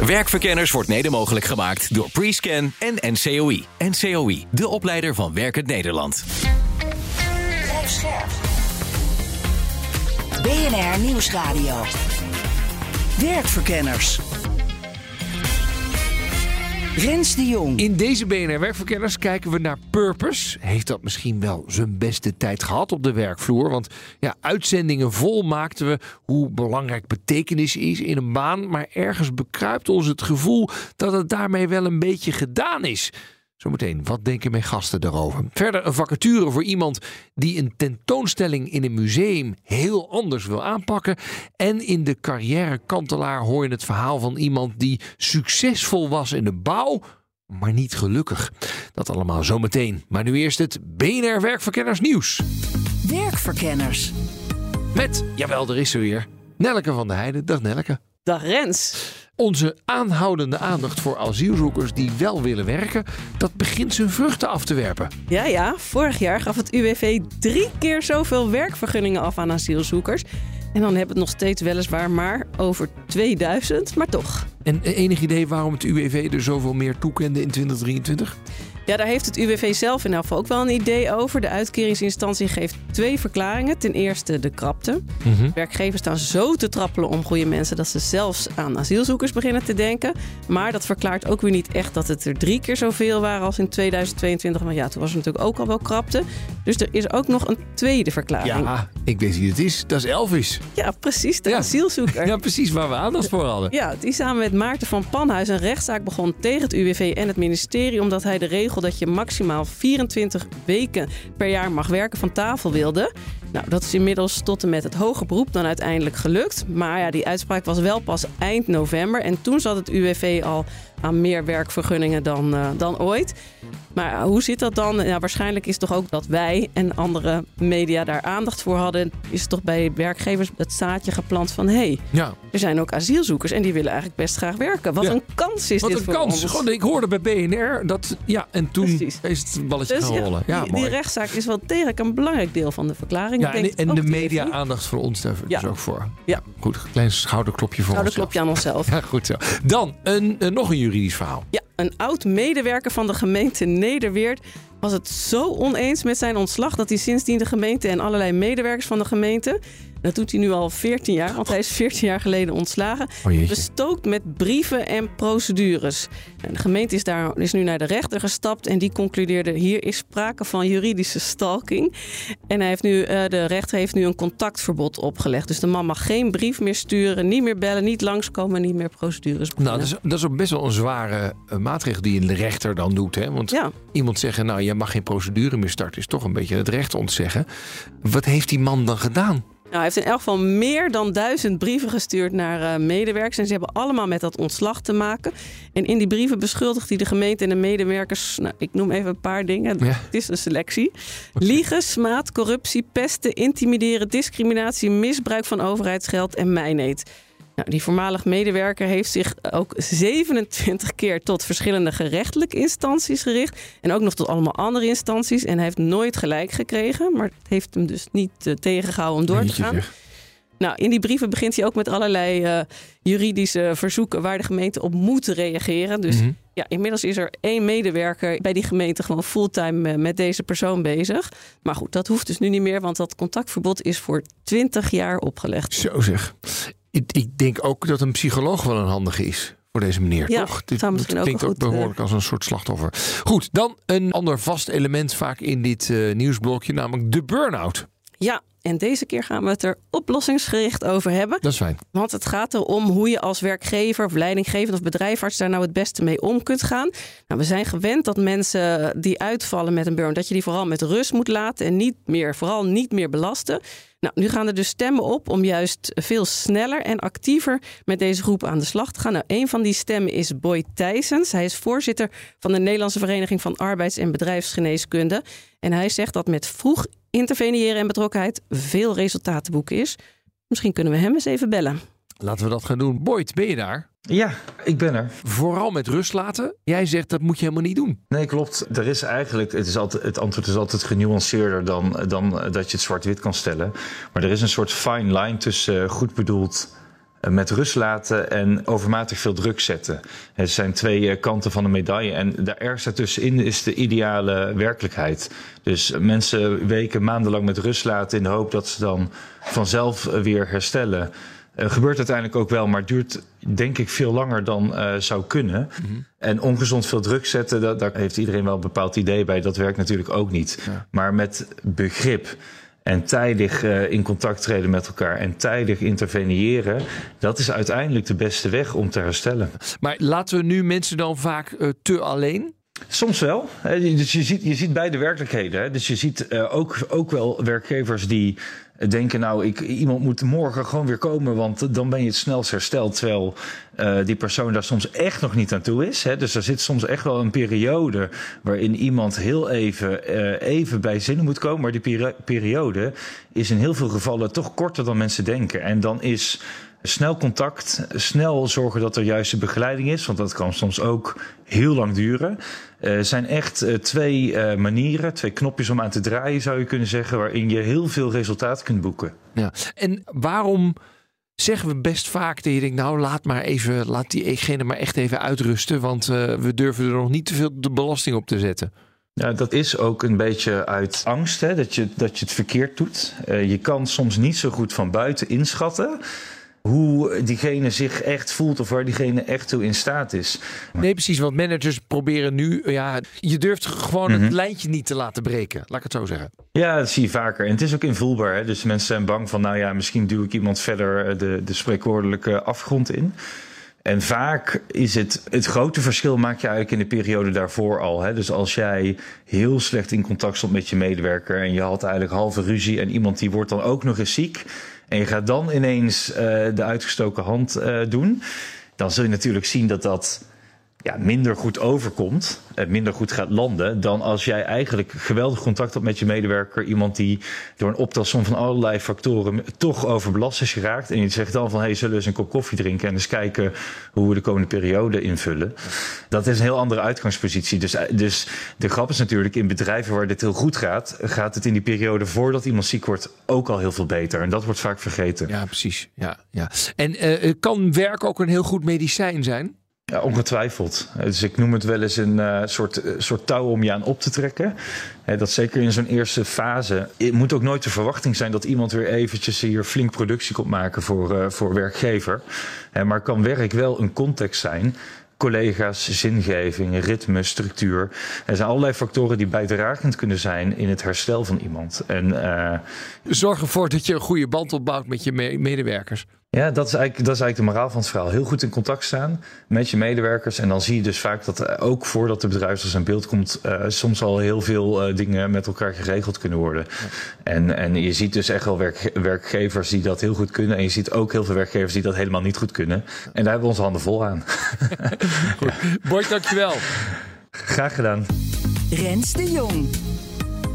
Werkverkenners wordt mede mogelijk gemaakt door Prescan en NCOI. NCOI, de opleider van Werkend Nederland. Blijf. BNR Nieuwsradio. Werkverkenners. Rens de Jong. In deze BNR Werkverkenners kijken we naar purpose. Heeft dat misschien wel zijn beste tijd gehad op de werkvloer? Want ja, uitzendingen vol maakten we hoe belangrijk betekenis is in een baan. Maar ergens bekruipt ons het gevoel dat het daarmee wel een beetje gedaan is. Zometeen, wat denken mijn gasten daarover? Verder een vacature voor iemand die een tentoonstelling in een museum heel anders wil aanpakken. En in de carrière-kantelaar hoor je het verhaal van iemand die succesvol was in de bouw, maar niet gelukkig. Dat allemaal zometeen. Maar nu eerst het BNR Werkverkenners nieuws. Werkverkenners. Met, jawel, er is ze weer, Nelke van der Heijden. Dag Nelke. Dag Rens. Onze aanhoudende aandacht voor asielzoekers die wel willen werken, dat begint zijn vruchten af te werpen. Ja, ja. Vorig jaar gaf het UWV drie keer zoveel werkvergunningen af aan asielzoekers. En dan hebben we het nog steeds weliswaar maar over 2000, maar toch. En enig idee waarom het UWV er zoveel meer toekende in 2023? Ja, daar heeft het UWV zelf in elk geval ook wel een idee over. De uitkeringsinstantie geeft twee verklaringen. Ten eerste de krapte. Werkgevers staan zo te trappelen om goede mensen dat ze zelfs aan asielzoekers beginnen te denken. Maar dat verklaart ook weer niet echt dat het er drie keer zoveel waren als in 2022. Want ja, toen was er natuurlijk ook al wel krapte. Dus er is ook nog een tweede verklaring. Ja, ik weet wie het is. Dat is Elvis. Ja, precies. De Ja. asielzoeker. Ja, precies waar we aandacht voor hadden. Ja, die samen met Maarten van Panhuis een rechtszaak begon tegen het UWV en het ministerie. Omdat hij de dat je maximaal 24 weken per jaar mag werken van tafel wilde. Nou, dat is inmiddels tot en met het hoger beroep dan uiteindelijk gelukt. Maar ja, die uitspraak was wel pas eind november. En toen zat het UWV al aan meer werkvergunningen dan, eh, dan ooit. Maar hoe zit dat dan? Ja, waarschijnlijk is toch ook dat wij en andere media daar aandacht voor hadden. Is toch bij werkgevers het zaadje geplant van... hé, hey, Ja, er zijn ook asielzoekers en die willen eigenlijk best graag werken. Wat Ja. een kans is wat dit een voor kans. ons. Gewoon, ik hoorde bij BNR dat. Ja, en toen Precies. is het balletje Dus gaan rollen. Ja, die, die rechtszaak is wel degelijk een belangrijk deel van de verklaring. Ja, en, de die media heeft- aandacht voor ons daar Ja. dus ook voor. Ja. Goed, klein schouderklopje voor Nou, dat onszelf. klop je aan onszelf. Ja, goed zo. Dan een, een- nog een juridisch verhaal. Ja, een oud medewerker van de gemeente Nederweert was het zo oneens met zijn ontslag dat hij sindsdien de gemeente en allerlei medewerkers van de gemeente, dat doet hij nu al 14 jaar, want hij is 14 jaar geleden ontslagen, Oh bestookt met brieven en procedures. De gemeente is, daar, is nu naar de rechter gestapt en die concludeerde hier is sprake van juridische stalking. En hij heeft nu, eh, de rechter heeft nu een contactverbod opgelegd. Dus de man mag geen brief meer sturen, niet meer bellen, niet langskomen, niet meer procedures beginnen. Nou, dat is, dat is ook best wel een zware eh, maatregel die een rechter dan doet. Hè? Want Ja. iemand zeggen, nou, je mag geen procedure meer starten, is toch een beetje het recht ontzeggen. Wat heeft die man dan gedaan? Nou, hij heeft in elk geval meer dan duizend brieven gestuurd naar eh, medewerkers. En ze hebben allemaal met dat ontslag te maken. En in die brieven beschuldigt hij de gemeente en de medewerkers. Nou, ik noem even een paar dingen. Ja. Het is een selectie: liegen, smaad, corruptie, pesten, intimideren, discriminatie, misbruik van overheidsgeld en mijneet. Nou, die voormalig medewerker heeft zich ook 27 keer tot verschillende gerechtelijke instanties gericht. En ook nog tot allemaal andere instanties. En hij heeft nooit gelijk gekregen. Maar het heeft hem dus niet eh, tegengehouden om door te gaan. zeg. Nou, in die brieven begint hij ook met allerlei eh, juridische verzoeken waar de gemeente op moet reageren. Dus Mhm. ja, inmiddels is er één medewerker bij die gemeente gewoon fulltime eh, met deze persoon bezig. Maar goed, dat hoeft dus nu niet meer, want dat contactverbod is voor 20 jaar opgelegd. Zo zeg. Ik, ik denk ook dat een psycholoog wel een handige is voor deze meneer, Ja, toch? misschien ook klinkt ook eh, behoorlijk als een soort slachtoffer. Goed, dan een ander vast element vaak in dit eh, nieuwsblokje, namelijk de burn-out. Ja, en deze keer gaan we het er oplossingsgericht over hebben. Dat is fijn. Want het gaat erom hoe je als werkgever of leidinggevend of bedrijfarts daar nou het beste mee om kunt gaan. Nou, we zijn gewend dat mensen die uitvallen met een burn, dat je die vooral met rust moet laten en niet meer, vooral niet meer belasten. Nou, nu gaan er dus stemmen op om juist veel sneller en actiever met deze groep aan de slag te gaan. Nou, een van die stemmen is Boy Thijsens. Hij is voorzitter van de Nederlandse Vereniging van Arbeids- en Bedrijfsgeneeskunde. En hij zegt dat met vroeg interveneren en betrokkenheid veel resultaten boeken is. Misschien kunnen we hem eens even bellen. Laten we dat gaan doen. Boyd, ben je daar? Ja, ik ben er. Vooral met rust laten. Jij zegt dat moet je helemaal niet doen. Nee, klopt. Er is eigenlijk, het, is altijd, het antwoord is altijd genuanceerder dan, dan dat je het zwart-wit kan stellen. Maar er is een soort fine line tussen uh, goed bedoeld uh, met rust laten en overmatig veel druk zetten. Het zijn twee uh, kanten van een medaille. En daar ergens daartussenin is de ideale werkelijkheid. Dus mensen weken maandenlang met rust laten in de hoop dat ze dan vanzelf weer herstellen. Uh, gebeurt uiteindelijk ook wel, maar duurt denk ik veel langer dan uh, zou kunnen. Mm-hmm. En ongezond veel druk zetten, dat, daar heeft iedereen wel een bepaald idee bij. Dat werkt natuurlijk ook niet. Ja. Maar met begrip en tijdig uh, in contact treden met elkaar en tijdig interveneren, dat is uiteindelijk de beste weg om te herstellen. Maar laten we nu mensen dan vaak te alleen? Soms wel. Dus je ziet, je ziet beide werkelijkheden. Dus je ziet uh, ook, ook wel werkgevers die denken, nou, ik, iemand moet morgen gewoon weer komen, want dan ben je het snelst hersteld. Terwijl uh, die persoon daar soms echt nog niet aan toe is. Hè? Dus er zit soms echt wel een periode waarin iemand heel even, uh, even bij zinnen moet komen. Maar die peri periode is in heel veel gevallen toch korter dan mensen denken. En dan is snel contact, snel zorgen dat er juiste begeleiding is, want dat kan soms ook heel lang duren. Uh, zijn echt uh, twee uh, manieren, twee knopjes om aan te draaien, zou je kunnen zeggen, waarin je heel veel resultaat kunt boeken. Ja, en waarom zeggen we best vaak dat je denkt, nou laat maar even, laat diegene maar echt even uitrusten, want we durven er nog niet te veel de belasting op te zetten. Ja, dat is ook een beetje uit angst, hè, dat, je, dat je het verkeerd doet. je kan soms niet zo goed van buiten inschatten hoe diegene zich echt voelt of waar diegene echt toe in staat is. Nee, precies, want managers proberen nu, ja, je durft gewoon mm -hmm. het lijntje niet te laten breken, laat ik het zo zeggen. Ja, dat zie je vaker. En het is ook invoelbaar. Hè? Dus mensen zijn bang van, nou ja, misschien duw ik iemand verder de, de spreekwoordelijke afgrond in. En vaak is het, het grote verschil maak je eigenlijk in de periode daarvoor al. Hè? Dus als jij heel slecht in contact stond met je medewerker en je had eigenlijk halve ruzie en iemand die wordt dan ook nog eens ziek en je gaat dan ineens uh, de uitgestoken hand uh, doen, dan zul je natuurlijk zien dat dat ja, minder goed overkomt, uh, minder goed gaat landen, dan als jij eigenlijk geweldig contact hebt met je medewerker, iemand die door een optelsom van allerlei factoren toch overbelast is geraakt. En je zegt dan van, hey, zullen we eens een kop koffie drinken en eens kijken hoe we de komende periode invullen. Dat is een heel andere uitgangspositie. Dus, dus de grap is natuurlijk, in bedrijven waar dit heel goed gaat, gaat het in die periode voordat iemand ziek wordt ook al heel veel beter. En dat wordt vaak vergeten. Ja, precies. Ja, ja. En uh, kan werk ook een heel goed medicijn zijn? Ja, ongetwijfeld. Dus ik noem het wel eens een uh, soort, uh, soort touw om je aan op te trekken. Dat zeker in zo'n eerste fase. Het moet ook nooit de verwachting zijn dat iemand weer eventjes hier flink productie komt maken voor, voor werkgever. maar kan werk wel een context zijn collega's, zingeving, ritme, structuur. Er zijn allerlei factoren die bijdragend kunnen zijn in het herstel van iemand. En, Zorg ervoor dat je een goede band opbouwt met je me medewerkers. Ja, dat is, eigenlijk, dat is eigenlijk de moraal van het verhaal. Heel goed in contact staan met je medewerkers. En dan zie je dus vaak dat ook voordat de bedrijfsarts aan beeld komt, uh, soms al heel veel uh, dingen met elkaar geregeld kunnen worden. Ja. En, en je ziet dus echt wel werk, werkgevers die dat heel goed kunnen. En je ziet ook heel veel werkgevers die dat helemaal niet goed kunnen. En daar hebben we onze handen vol aan. goed. Boy, dankjewel. Graag gedaan. Rens de Jong.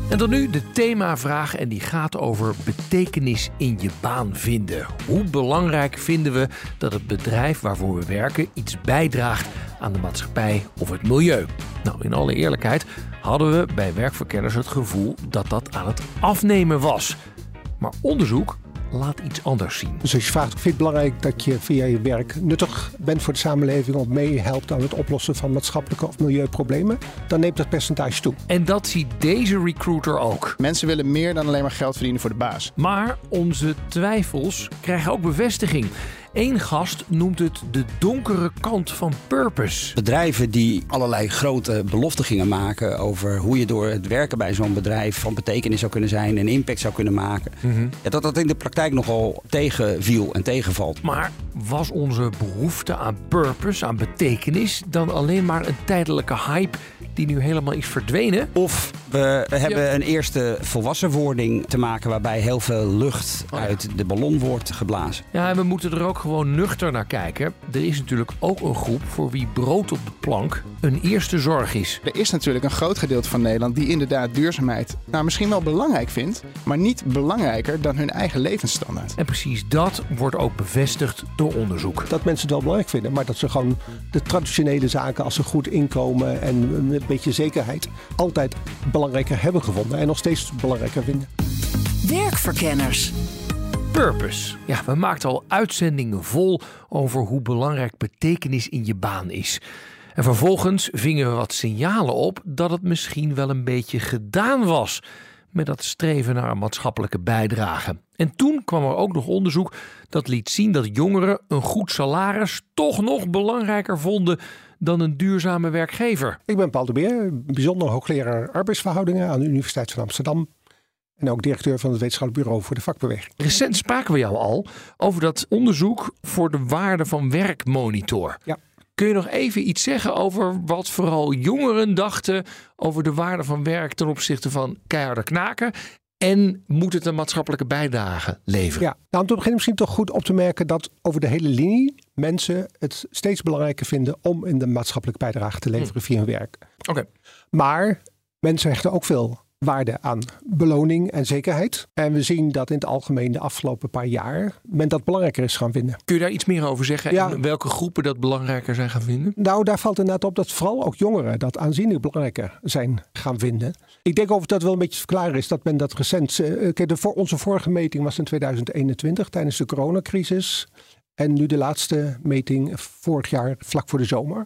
En dan nu de themavraag en die gaat over betekenis in je baan vinden. Hoe belangrijk vinden we dat het bedrijf waarvoor we werken iets bijdraagt aan de maatschappij of het milieu? Nou, in alle eerlijkheid hadden we bij werkverkenners het gevoel dat dat aan het afnemen was. Maar onderzoek laat iets anders zien. Dus als je vraagt, vind je het belangrijk dat je via je werk nuttig bent voor de samenleving of meehelpt aan het oplossen van maatschappelijke of milieuproblemen, dan neemt dat percentage toe. En dat ziet deze recruiter ook. Mensen willen meer dan alleen maar geld verdienen voor de baas. Maar onze twijfels krijgen ook bevestiging. Eén gast noemt het de donkere kant van purpose. Bedrijven die allerlei grote beloften gingen maken over hoe je door het werken bij zo'n bedrijf van betekenis zou kunnen zijn en impact zou kunnen maken. ja, dat dat in de praktijk nogal tegenviel en tegenvalt. Maar was onze behoefte aan purpose, aan betekenis, dan alleen maar een tijdelijke hype die nu helemaal is verdwenen? Of we hebben een eerste volwassenwording te maken waarbij heel veel lucht uit de ballon wordt geblazen. Ja, en we moeten er ook gewoon nuchter naar kijken. Er is natuurlijk ook een groep voor wie brood op de plank een eerste zorg is. Er is natuurlijk een groot gedeelte van Nederland die inderdaad duurzaamheid nou, misschien wel belangrijk vindt, maar niet belangrijker dan hun eigen levensstandaard. En precies dat wordt ook bevestigd door onderzoek. Dat mensen het wel belangrijk vinden, maar dat ze gewoon de traditionele zaken als een goed inkomen en beetje zekerheid altijd belangrijker hebben gevonden en nog steeds belangrijker vinden. Werkverkenners. Purpose. Ja, we maakten al uitzendingen vol over hoe belangrijk betekenis in je baan is. En vervolgens vingen we wat signalen op dat het misschien wel een beetje gedaan was met dat streven naar een maatschappelijke bijdrage. En toen kwam er ook nog onderzoek dat liet zien dat jongeren een goed salaris toch nog belangrijker vonden dan een duurzame werkgever. Ik ben Paul de Beer, bijzonder hoogleraar arbeidsverhoudingen aan de Universiteit van Amsterdam. En ook directeur van het wetenschappelijk bureau voor de vakbeweging. Recent spraken we jou al over dat onderzoek voor de waarde van werkmonitor. Ja. Kun je nog even iets zeggen over wat vooral jongeren dachten over de waarde van werk ten opzichte van keiharde knaken? En moet het een maatschappelijke bijdrage leveren? Ja, nou, om te beginnen misschien toch goed op te merken dat over de hele linie mensen het steeds belangrijker vinden om in de maatschappelijke bijdrage te leveren via hun werk. Oké. Maar mensen hechten ook veel waarde aan beloning en zekerheid. En we zien dat in het algemeen de afgelopen paar jaar men dat belangrijker is gaan vinden. Kun je daar iets meer over zeggen? Ja. En welke groepen dat belangrijker zijn gaan vinden? Nou, daar valt inderdaad op dat vooral ook jongeren dat aanzienlijk belangrijker zijn gaan vinden. Ik denk over dat wel een beetje te verklaren is dat men dat recent. eh, kijk, de, voor onze vorige meting was in 2021 tijdens de coronacrisis. En nu de laatste meting vorig jaar vlak voor de zomer.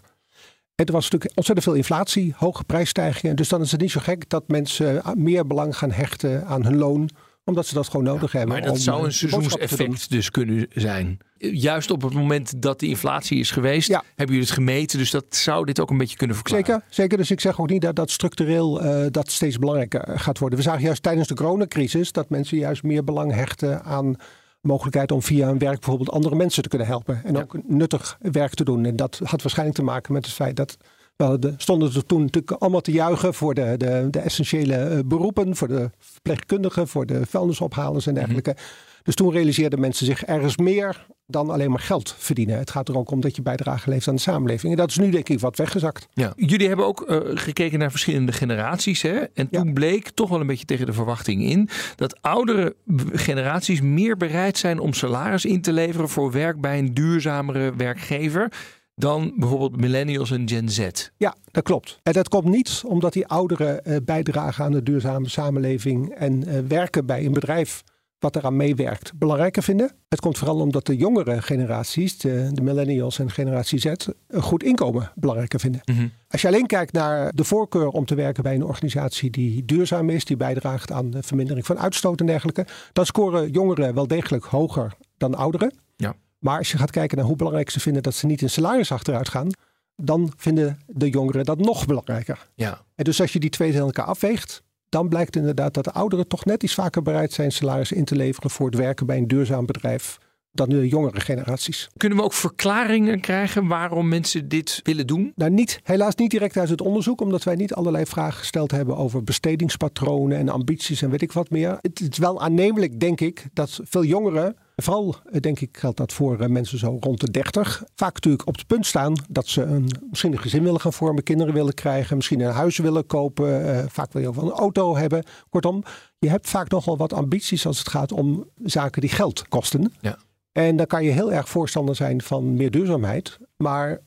Er was natuurlijk ontzettend veel inflatie, hoge prijsstijgingen. Dus dan is het niet zo gek dat mensen meer belang gaan hechten aan hun loon omdat ze dat gewoon nodig hebben. Maar dat zou eh, een de seizoenseffect dus kunnen zijn. Juist op het moment dat die inflatie is geweest, Ja. hebben jullie het gemeten. Dus dat zou dit ook een beetje kunnen verklaren. Zeker, zeker. Dus ik zeg ook niet dat dat structureel eh, dat steeds belangrijker gaat worden. We zagen juist tijdens de coronacrisis dat mensen juist meer belang hechten aan mogelijkheid om via hun werk bijvoorbeeld andere mensen te kunnen helpen. En ook nuttig werk te doen. En dat had waarschijnlijk te maken met het feit dat wel, de, stonden er toen natuurlijk allemaal te juichen voor de, de, de essentiële eh, beroepen, voor de verpleegkundigen, voor de vuilnisophalers en dergelijke. Dus toen realiseerden mensen zich ergens meer dan alleen maar geld verdienen. Het gaat er ook om dat je bijdrage levert aan de samenleving. En dat is nu denk ik wat weggezakt. Ja. Jullie hebben ook eh, gekeken naar verschillende generaties. Hè? En toen bleek toch wel een beetje tegen de verwachting in dat oudere generaties meer bereid zijn om salaris in te leveren voor werk bij een duurzamere werkgever dan bijvoorbeeld millennials en Gen Z. Ja, dat klopt. En dat komt niet omdat die ouderen eh, bijdragen aan de duurzame samenleving en eh, werken bij een bedrijf wat eraan meewerkt belangrijker vinden. Het komt vooral omdat de jongere generaties, de, de millennials en generatie Z, een goed inkomen belangrijker vinden. Als je alleen kijkt naar de voorkeur om te werken bij een organisatie die duurzaam is, die bijdraagt aan de vermindering van uitstoot en dergelijke, dan scoren jongeren wel degelijk hoger dan ouderen. Ja. Maar als je gaat kijken naar hoe belangrijk ze vinden dat ze niet in salaris achteruit gaan, dan vinden de jongeren dat nog belangrijker. Ja. En dus als je die twee tegen elkaar afweegt, dan blijkt inderdaad dat de ouderen toch net iets vaker bereid zijn salaris in te leveren voor het werken bij een duurzaam bedrijf dan de jongere generaties. Kunnen we ook verklaringen krijgen waarom mensen dit willen doen? Nou, niet, helaas niet direct uit het onderzoek, omdat wij niet allerlei vragen gesteld hebben over bestedingspatronen en ambities en weet ik wat meer. Het is wel aannemelijk, denk ik, dat veel jongeren, vooral eh, denk ik geldt dat voor eh, mensen zo rond de 30, vaak natuurlijk op het punt staan dat ze een, misschien een gezin willen gaan vormen, kinderen willen krijgen, misschien een huis willen kopen, eh, vaak wil je ook wel een auto hebben. Kortom, je hebt vaak nogal wat ambities als het gaat om zaken die geld kosten. Ja. En dan kan je heel erg voorstander zijn van meer duurzaamheid. Maar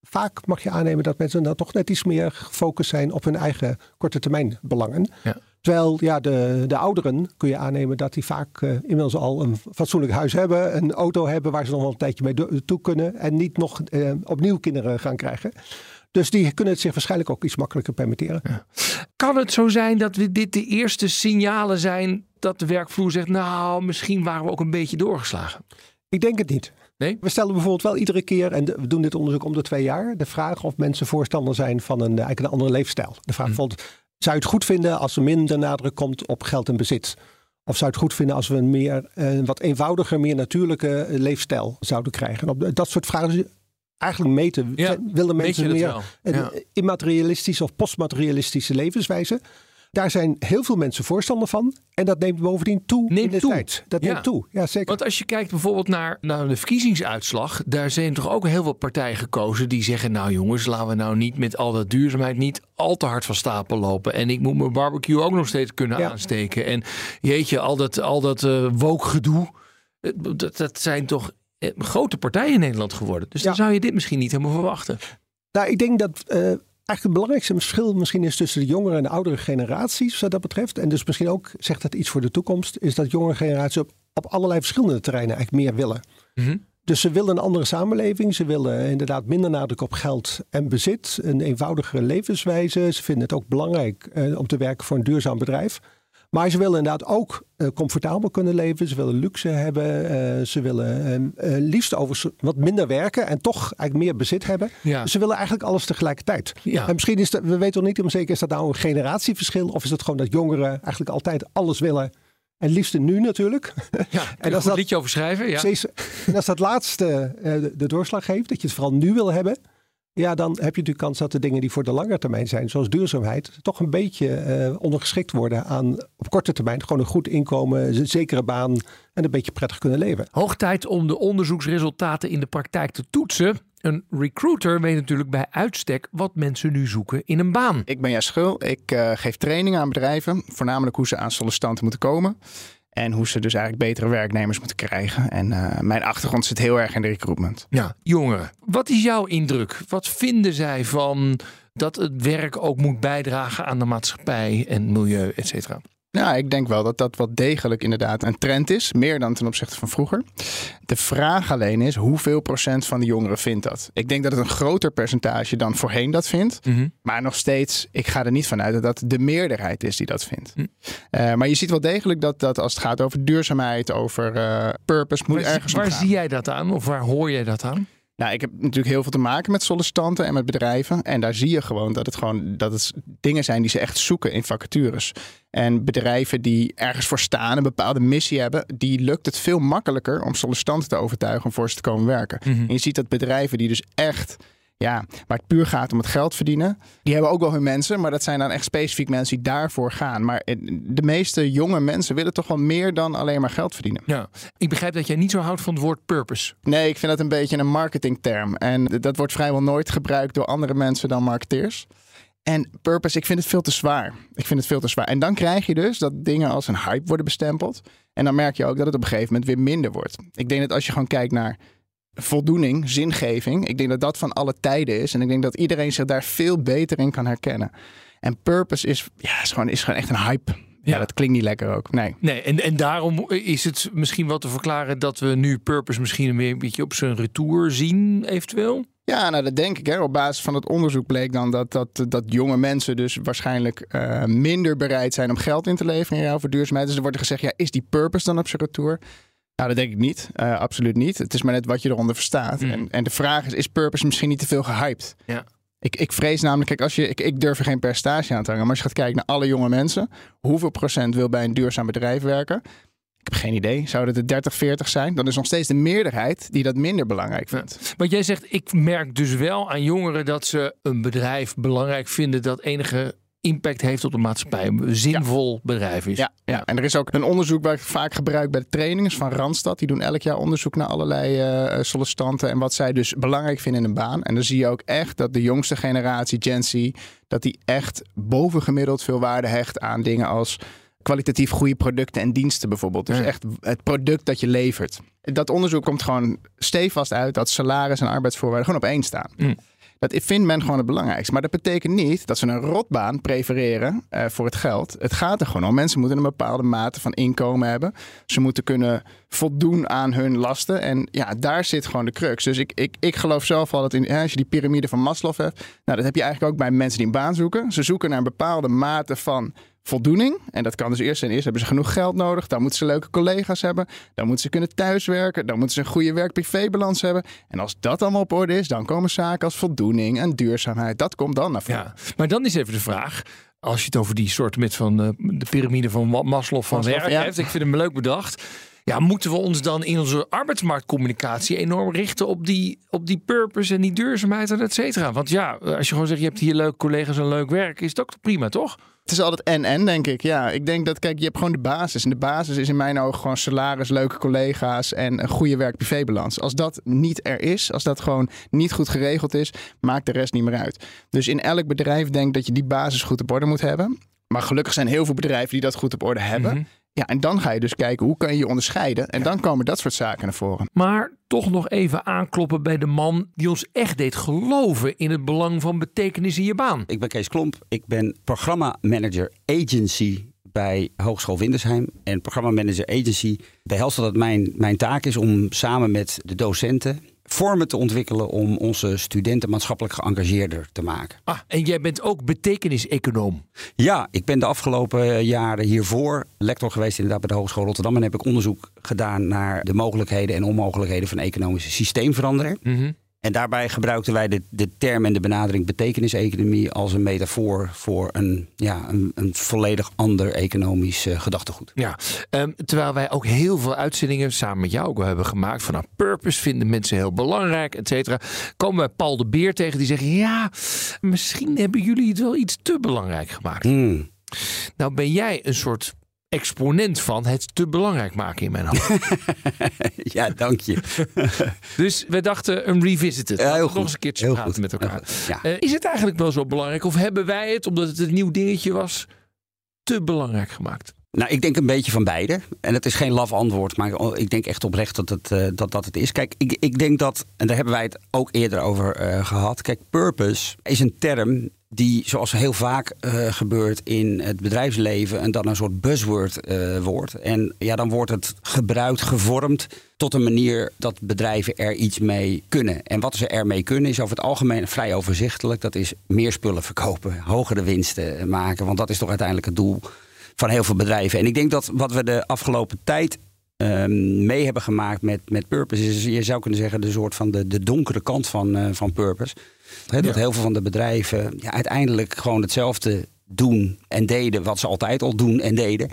vaak mag je aannemen dat mensen dan toch net iets meer gefocust zijn op hun eigen korte termijn belangen. Ja. Terwijl ja, de, de ouderen kun je aannemen dat die vaak eh, inmiddels al een fatsoenlijk huis hebben, een auto hebben waar ze nog wel een tijdje mee toe kunnen en niet nog eh, opnieuw kinderen gaan krijgen. Dus die kunnen het zich waarschijnlijk ook iets makkelijker permitteren. Kan het zo zijn dat we dit de eerste signalen zijn dat de werkvloer zegt, nou, misschien waren we ook een beetje doorgeslagen? Ik denk het niet. Nee? We stellen bijvoorbeeld wel iedere keer, en we doen dit onderzoek om de twee jaar, de vraag of mensen voorstander zijn van een, eigenlijk een andere leefstijl. De vraag bijvoorbeeld, zou je het goed vinden als er minder nadruk komt op geld en bezit? Of zou je het goed vinden als we een meer, een wat eenvoudiger, meer natuurlijke eh, leefstijl zouden krijgen? En op dat soort vragen eigenlijk meten. Ja, Willen mensen meer Ja. immaterialistische of postmaterialistische levenswijze? Daar zijn heel veel mensen voorstander van. En dat neemt bovendien toe Neemt in de toe. tijd. Dat Ja. neemt toe, ja zeker. Want als je kijkt bijvoorbeeld naar, naar de verkiezingsuitslag, daar zijn toch ook heel veel partijen gekozen die zeggen: Nou jongens, laten we nou niet met al dat duurzaamheid niet al te hard van stapel lopen. En ik moet mijn barbecue ook nog steeds kunnen Ja. aansteken. En jeetje, al dat, al dat eh, dat, dat zijn toch eh, grote partijen in Nederland geworden. Dus dan zou je dit misschien niet helemaal verwachten. Nou, ik denk dat eigenlijk het belangrijkste verschil misschien is tussen de jongere en de oudere generaties, wat dat betreft. En dus misschien ook zegt dat iets voor de toekomst, is dat jongere generaties op, op allerlei verschillende terreinen eigenlijk meer willen. Mhm. Dus ze willen een andere samenleving. Ze willen inderdaad minder nadruk op geld en bezit. Een eenvoudigere levenswijze. Ze vinden het ook belangrijk eh, om te werken voor een duurzaam bedrijf. Maar ze willen inderdaad ook eh, comfortabel kunnen leven. Ze willen luxe hebben. eh, ze willen eh, eh, liefst over wat minder werken en toch eigenlijk meer bezit hebben. Ja. Dus ze willen eigenlijk alles tegelijkertijd. Ja. En misschien is dat, we weten nog niet helemaal zeker, is dat nou een generatieverschil? Of is het gewoon dat jongeren eigenlijk altijd alles willen? En liefst nu natuurlijk. Ja, en als dat- een liedje over schrijven. Ja. En als dat laatste de, de doorslag geeft, dat je het vooral nu wil hebben, ja, dan heb je natuurlijk kans dat de dingen die voor de lange termijn zijn, zoals duurzaamheid, toch een beetje eh, ondergeschikt worden aan op korte termijn gewoon een goed inkomen, een zekere baan en een beetje prettig kunnen leven. Hoog tijd om de onderzoeksresultaten in de praktijk te toetsen. Een recruiter weet natuurlijk bij uitstek wat mensen nu zoeken in een baan. Ik ben Jas Schul. Ik eh, geef trainingen aan bedrijven. Voornamelijk hoe ze aan sollicitanten moeten komen. En hoe ze dus eigenlijk betere werknemers moeten krijgen. En eh, mijn achtergrond zit heel erg in de recruitment. Ja, jongeren. Wat is jouw indruk? Wat vinden zij van dat het werk ook moet bijdragen aan de maatschappij en milieu, et cetera? Nou, ik denk wel dat dat wel degelijk inderdaad een trend is. Meer dan ten opzichte van vroeger. De vraag alleen is, hoeveel procent van de jongeren vindt dat? Ik denk dat het een groter percentage dan voorheen dat vindt. Maar nog steeds, ik ga er niet van uit dat dat de meerderheid is die dat vindt. Hm. Eh, maar je ziet wel degelijk dat, dat als het gaat over duurzaamheid, over eh, purpose, moet Waar, ergens waar zie jij dat aan? Of waar hoor jij dat aan? Nou, ik heb natuurlijk heel veel te maken met sollicitanten en met bedrijven. En daar zie je gewoon dat het gewoon dat het dingen zijn die ze echt zoeken in vacatures. En bedrijven die ergens voor staan, een bepaalde missie hebben, die lukt het veel makkelijker om sollicitanten te overtuigen om voor ze te komen werken. En je ziet dat bedrijven die dus echt, ja, waar het puur gaat om het geld verdienen, die hebben ook wel hun mensen, maar dat zijn dan echt specifiek mensen die daarvoor gaan. Maar eh, de meeste jonge mensen willen toch wel meer dan alleen maar geld verdienen. Ja, ik begrijp dat jij niet zo houdt van het woord purpose. Nee, ik vind dat een beetje een marketingterm. En dat wordt vrijwel nooit gebruikt door andere mensen dan marketeers. En purpose, ik vind het veel te zwaar. Ik vind het veel te zwaar. En dan krijg je dus dat dingen als een hype worden bestempeld. En dan merk je ook dat het op een gegeven moment weer minder wordt. Ik denk dat als je gewoon kijkt naar voldoening, zingeving. Ik denk dat dat van alle tijden is. En ik denk dat iedereen zich daar veel beter in kan herkennen. En purpose is, ja, is, gewoon, is gewoon echt een hype. Ja, Ja. dat klinkt niet lekker ook. Nee. Nee, en, en daarom is het misschien wel te verklaren dat we nu purpose misschien weer een beetje op zijn retour zien, eventueel. Ja, nou dat denk ik. Hè. Op basis van het onderzoek bleek dan dat, dat, dat jonge mensen dus waarschijnlijk eh, minder bereid zijn om geld in te leveren in ruil voor duurzaamheid. Dus er wordt gezegd, ja, is die purpose dan op zijn retour? Nou, dat denk ik niet. Eh, absoluut niet. Het is maar net wat je eronder verstaat. Mm. En, en de vraag is, is purpose misschien niet te veel gehyped? Ja. Ik, ik vrees namelijk, kijk, als je, ik, ik durf er geen percentage aan te hangen, maar als je gaat kijken naar alle jonge mensen, hoeveel procent wil bij een duurzaam bedrijf werken? Ik heb geen idee. Zou het de 30, 40 zijn? Dan is nog steeds de meerderheid die dat minder belangrijk vindt. Want jij zegt, ik merk dus wel aan jongeren dat ze een bedrijf belangrijk vinden dat enige impact heeft op de maatschappij. Een zinvol bedrijf is. Ja, ja, en er is ook een onderzoek waar ik vaak gebruik bij de trainingen van Randstad. Die doen elk jaar onderzoek naar allerlei eh, sollicitanten en wat zij dus belangrijk vinden in een baan. En dan zie je ook echt dat de jongste generatie, Gen Z, dat die echt bovengemiddeld veel waarde hecht aan dingen als kwalitatief goede producten en diensten bijvoorbeeld. Dus Ja. echt het product dat je levert. Dat onderzoek komt gewoon stevast uit dat salaris en arbeidsvoorwaarden gewoon op één staan. Mm. Dat vindt men gewoon het belangrijkste. Maar dat betekent niet dat ze een rotbaan prefereren eh, voor het geld. Het gaat er gewoon om. Mensen moeten een bepaalde mate van inkomen hebben. Ze moeten kunnen voldoen aan hun lasten. En ja, daar zit gewoon de crux. Dus ik, ik, ik geloof zelf al dat in, hè, als je die piramide van Maslow hebt. Nou, dat heb je eigenlijk ook bij mensen die een baan zoeken. Ze zoeken naar een bepaalde mate van voldoening. En dat kan dus eerst zijn. Eerst hebben ze genoeg geld nodig. Dan moeten ze leuke collega's hebben. Dan moeten ze kunnen thuiswerken. Dan moeten ze een goede werk-privé-balans hebben. En als dat allemaal op orde is, dan komen zaken als voldoening en duurzaamheid. Dat komt dan naar voren. Ja, maar dan is even de vraag. Als je het over die soort met van eh, de piramide van Ma- Maslow van Maslow, werk ja. hebt. Ik vind hem leuk bedacht. Ja, moeten we ons dan in onze arbeidsmarktcommunicatie enorm richten op die, op die purpose en die duurzaamheid en et cetera? Want ja, als je gewoon zegt, je hebt hier leuke collega's en leuk werk, is ook prima, toch? Het is altijd en-en, denk ik. Ja, ik denk dat, kijk, je hebt gewoon de basis. En de basis is in mijn ogen gewoon salaris, leuke collega's en een goede werk-privé-balans. Als dat niet er is, als dat gewoon niet goed geregeld is, maakt de rest niet meer uit. Dus in elk bedrijf denk ik dat je die basis goed op orde moet hebben. Maar gelukkig zijn heel veel bedrijven die dat goed op orde hebben. Mhm. Ja, en dan ga je dus kijken hoe kan je je onderscheiden. En dan komen dat soort zaken naar voren. Maar toch nog even aankloppen bij de man die ons echt deed geloven in het belang van betekenis in je baan. Ik ben Kees Klomp. Ik ben programmamanager agency bij Hogeschool Windersheim. En programmamanager agency behelst dat het mijn, mijn taak is om samen met de docenten vormen te ontwikkelen om onze studenten maatschappelijk geëngageerder te maken. Ah, en jij bent ook betekenis-econoom. Ja, ik ben de afgelopen jaren hiervoor lector geweest inderdaad bij de Hogeschool Rotterdam. En heb ik onderzoek gedaan naar de mogelijkheden en onmogelijkheden van economische systeemverandering. En daarbij gebruikten wij de, de term en de benadering betekeniseconomie als een metafoor voor een, ja, een, een volledig ander economisch eh, gedachtegoed. Ja, ehm, terwijl wij ook heel veel uitzendingen samen met jou ook hebben gemaakt. Van nou, purpose vinden mensen heel belangrijk, et cetera. Komen wij Paul de Beer tegen die zegt: Ja, misschien hebben jullie het wel iets te belangrijk gemaakt. Hmm. Nou, ben jij een soort exponent van het te belangrijk maken in mijn hoofd. ja, dank je. dus we dachten een revisited. Ja, heel goed. Nog eens een keertje Heel praten goed. met elkaar. Ja. Eh, is het eigenlijk wel zo belangrijk? Of hebben wij het, omdat het een nieuw dingetje was, te belangrijk gemaakt? Nou, ik denk een beetje van beide. En het is geen laf antwoord, maar ik denk echt oprecht dat het, eh, dat, dat het is. Kijk, ik, ik denk dat, en daar hebben wij het ook eerder over eh, gehad. Kijk, purpose is een term die, zoals heel vaak eh, gebeurt in het bedrijfsleven, en dan een soort buzzword eh, wordt. En ja, dan wordt het gebruikt, gevormd tot een manier dat bedrijven er iets mee kunnen. En wat ze ermee kunnen is over het algemeen vrij overzichtelijk. Dat is meer spullen verkopen, hogere winsten maken. Want dat is toch uiteindelijk het doel van heel veel bedrijven. En ik denk dat wat we de afgelopen tijd ehm, mee hebben gemaakt met, met Purpose... is, je zou kunnen zeggen, de soort van de, de donkere kant van, eh, van Purpose. Dat Ja. heel veel van de bedrijven ja, uiteindelijk gewoon hetzelfde doen en deden... wat ze altijd al doen en deden.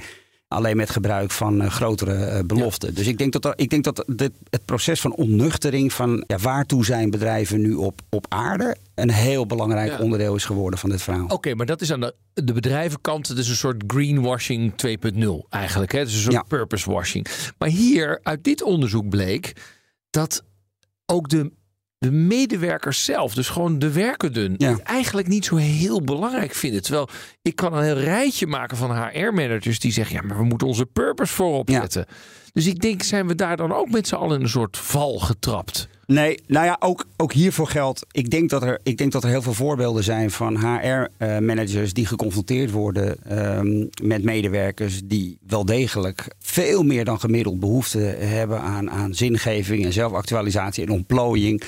Alleen met gebruik van eh, grotere eh, beloften. Dus ik denk dat, er, ik denk dat dit, het proces van onnuchtering... van ja, waartoe zijn bedrijven nu op, op aarde... een heel belangrijk Ja. onderdeel is geworden van dit verhaal. Oké, maar dat is aan de, de bedrijvenkant. Het is een soort greenwashing 2.0 eigenlijk. Hè? Het is een soort Ja. purpose washing. Maar hier, uit dit onderzoek bleek dat ook de, de medewerkers zelf, dus gewoon de werkenden, Ja. eigenlijk niet zo heel belangrijk vinden. Terwijl ik kan een heel rijtje maken van HR-managers die zeggen: ja, maar we moeten onze purpose voorop Ja. zetten. Dus ik denk, zijn we daar dan ook met z'n allen in een soort val getrapt? Nee, nou ja, ook, ook hiervoor geldt. Ik denk, dat er, ik denk dat er heel veel voorbeelden zijn van HR-managers die geconfronteerd worden ehm, met medewerkers die wel degelijk veel meer dan gemiddeld behoefte hebben aan, aan zingeving en zelfactualisatie en ontplooiing.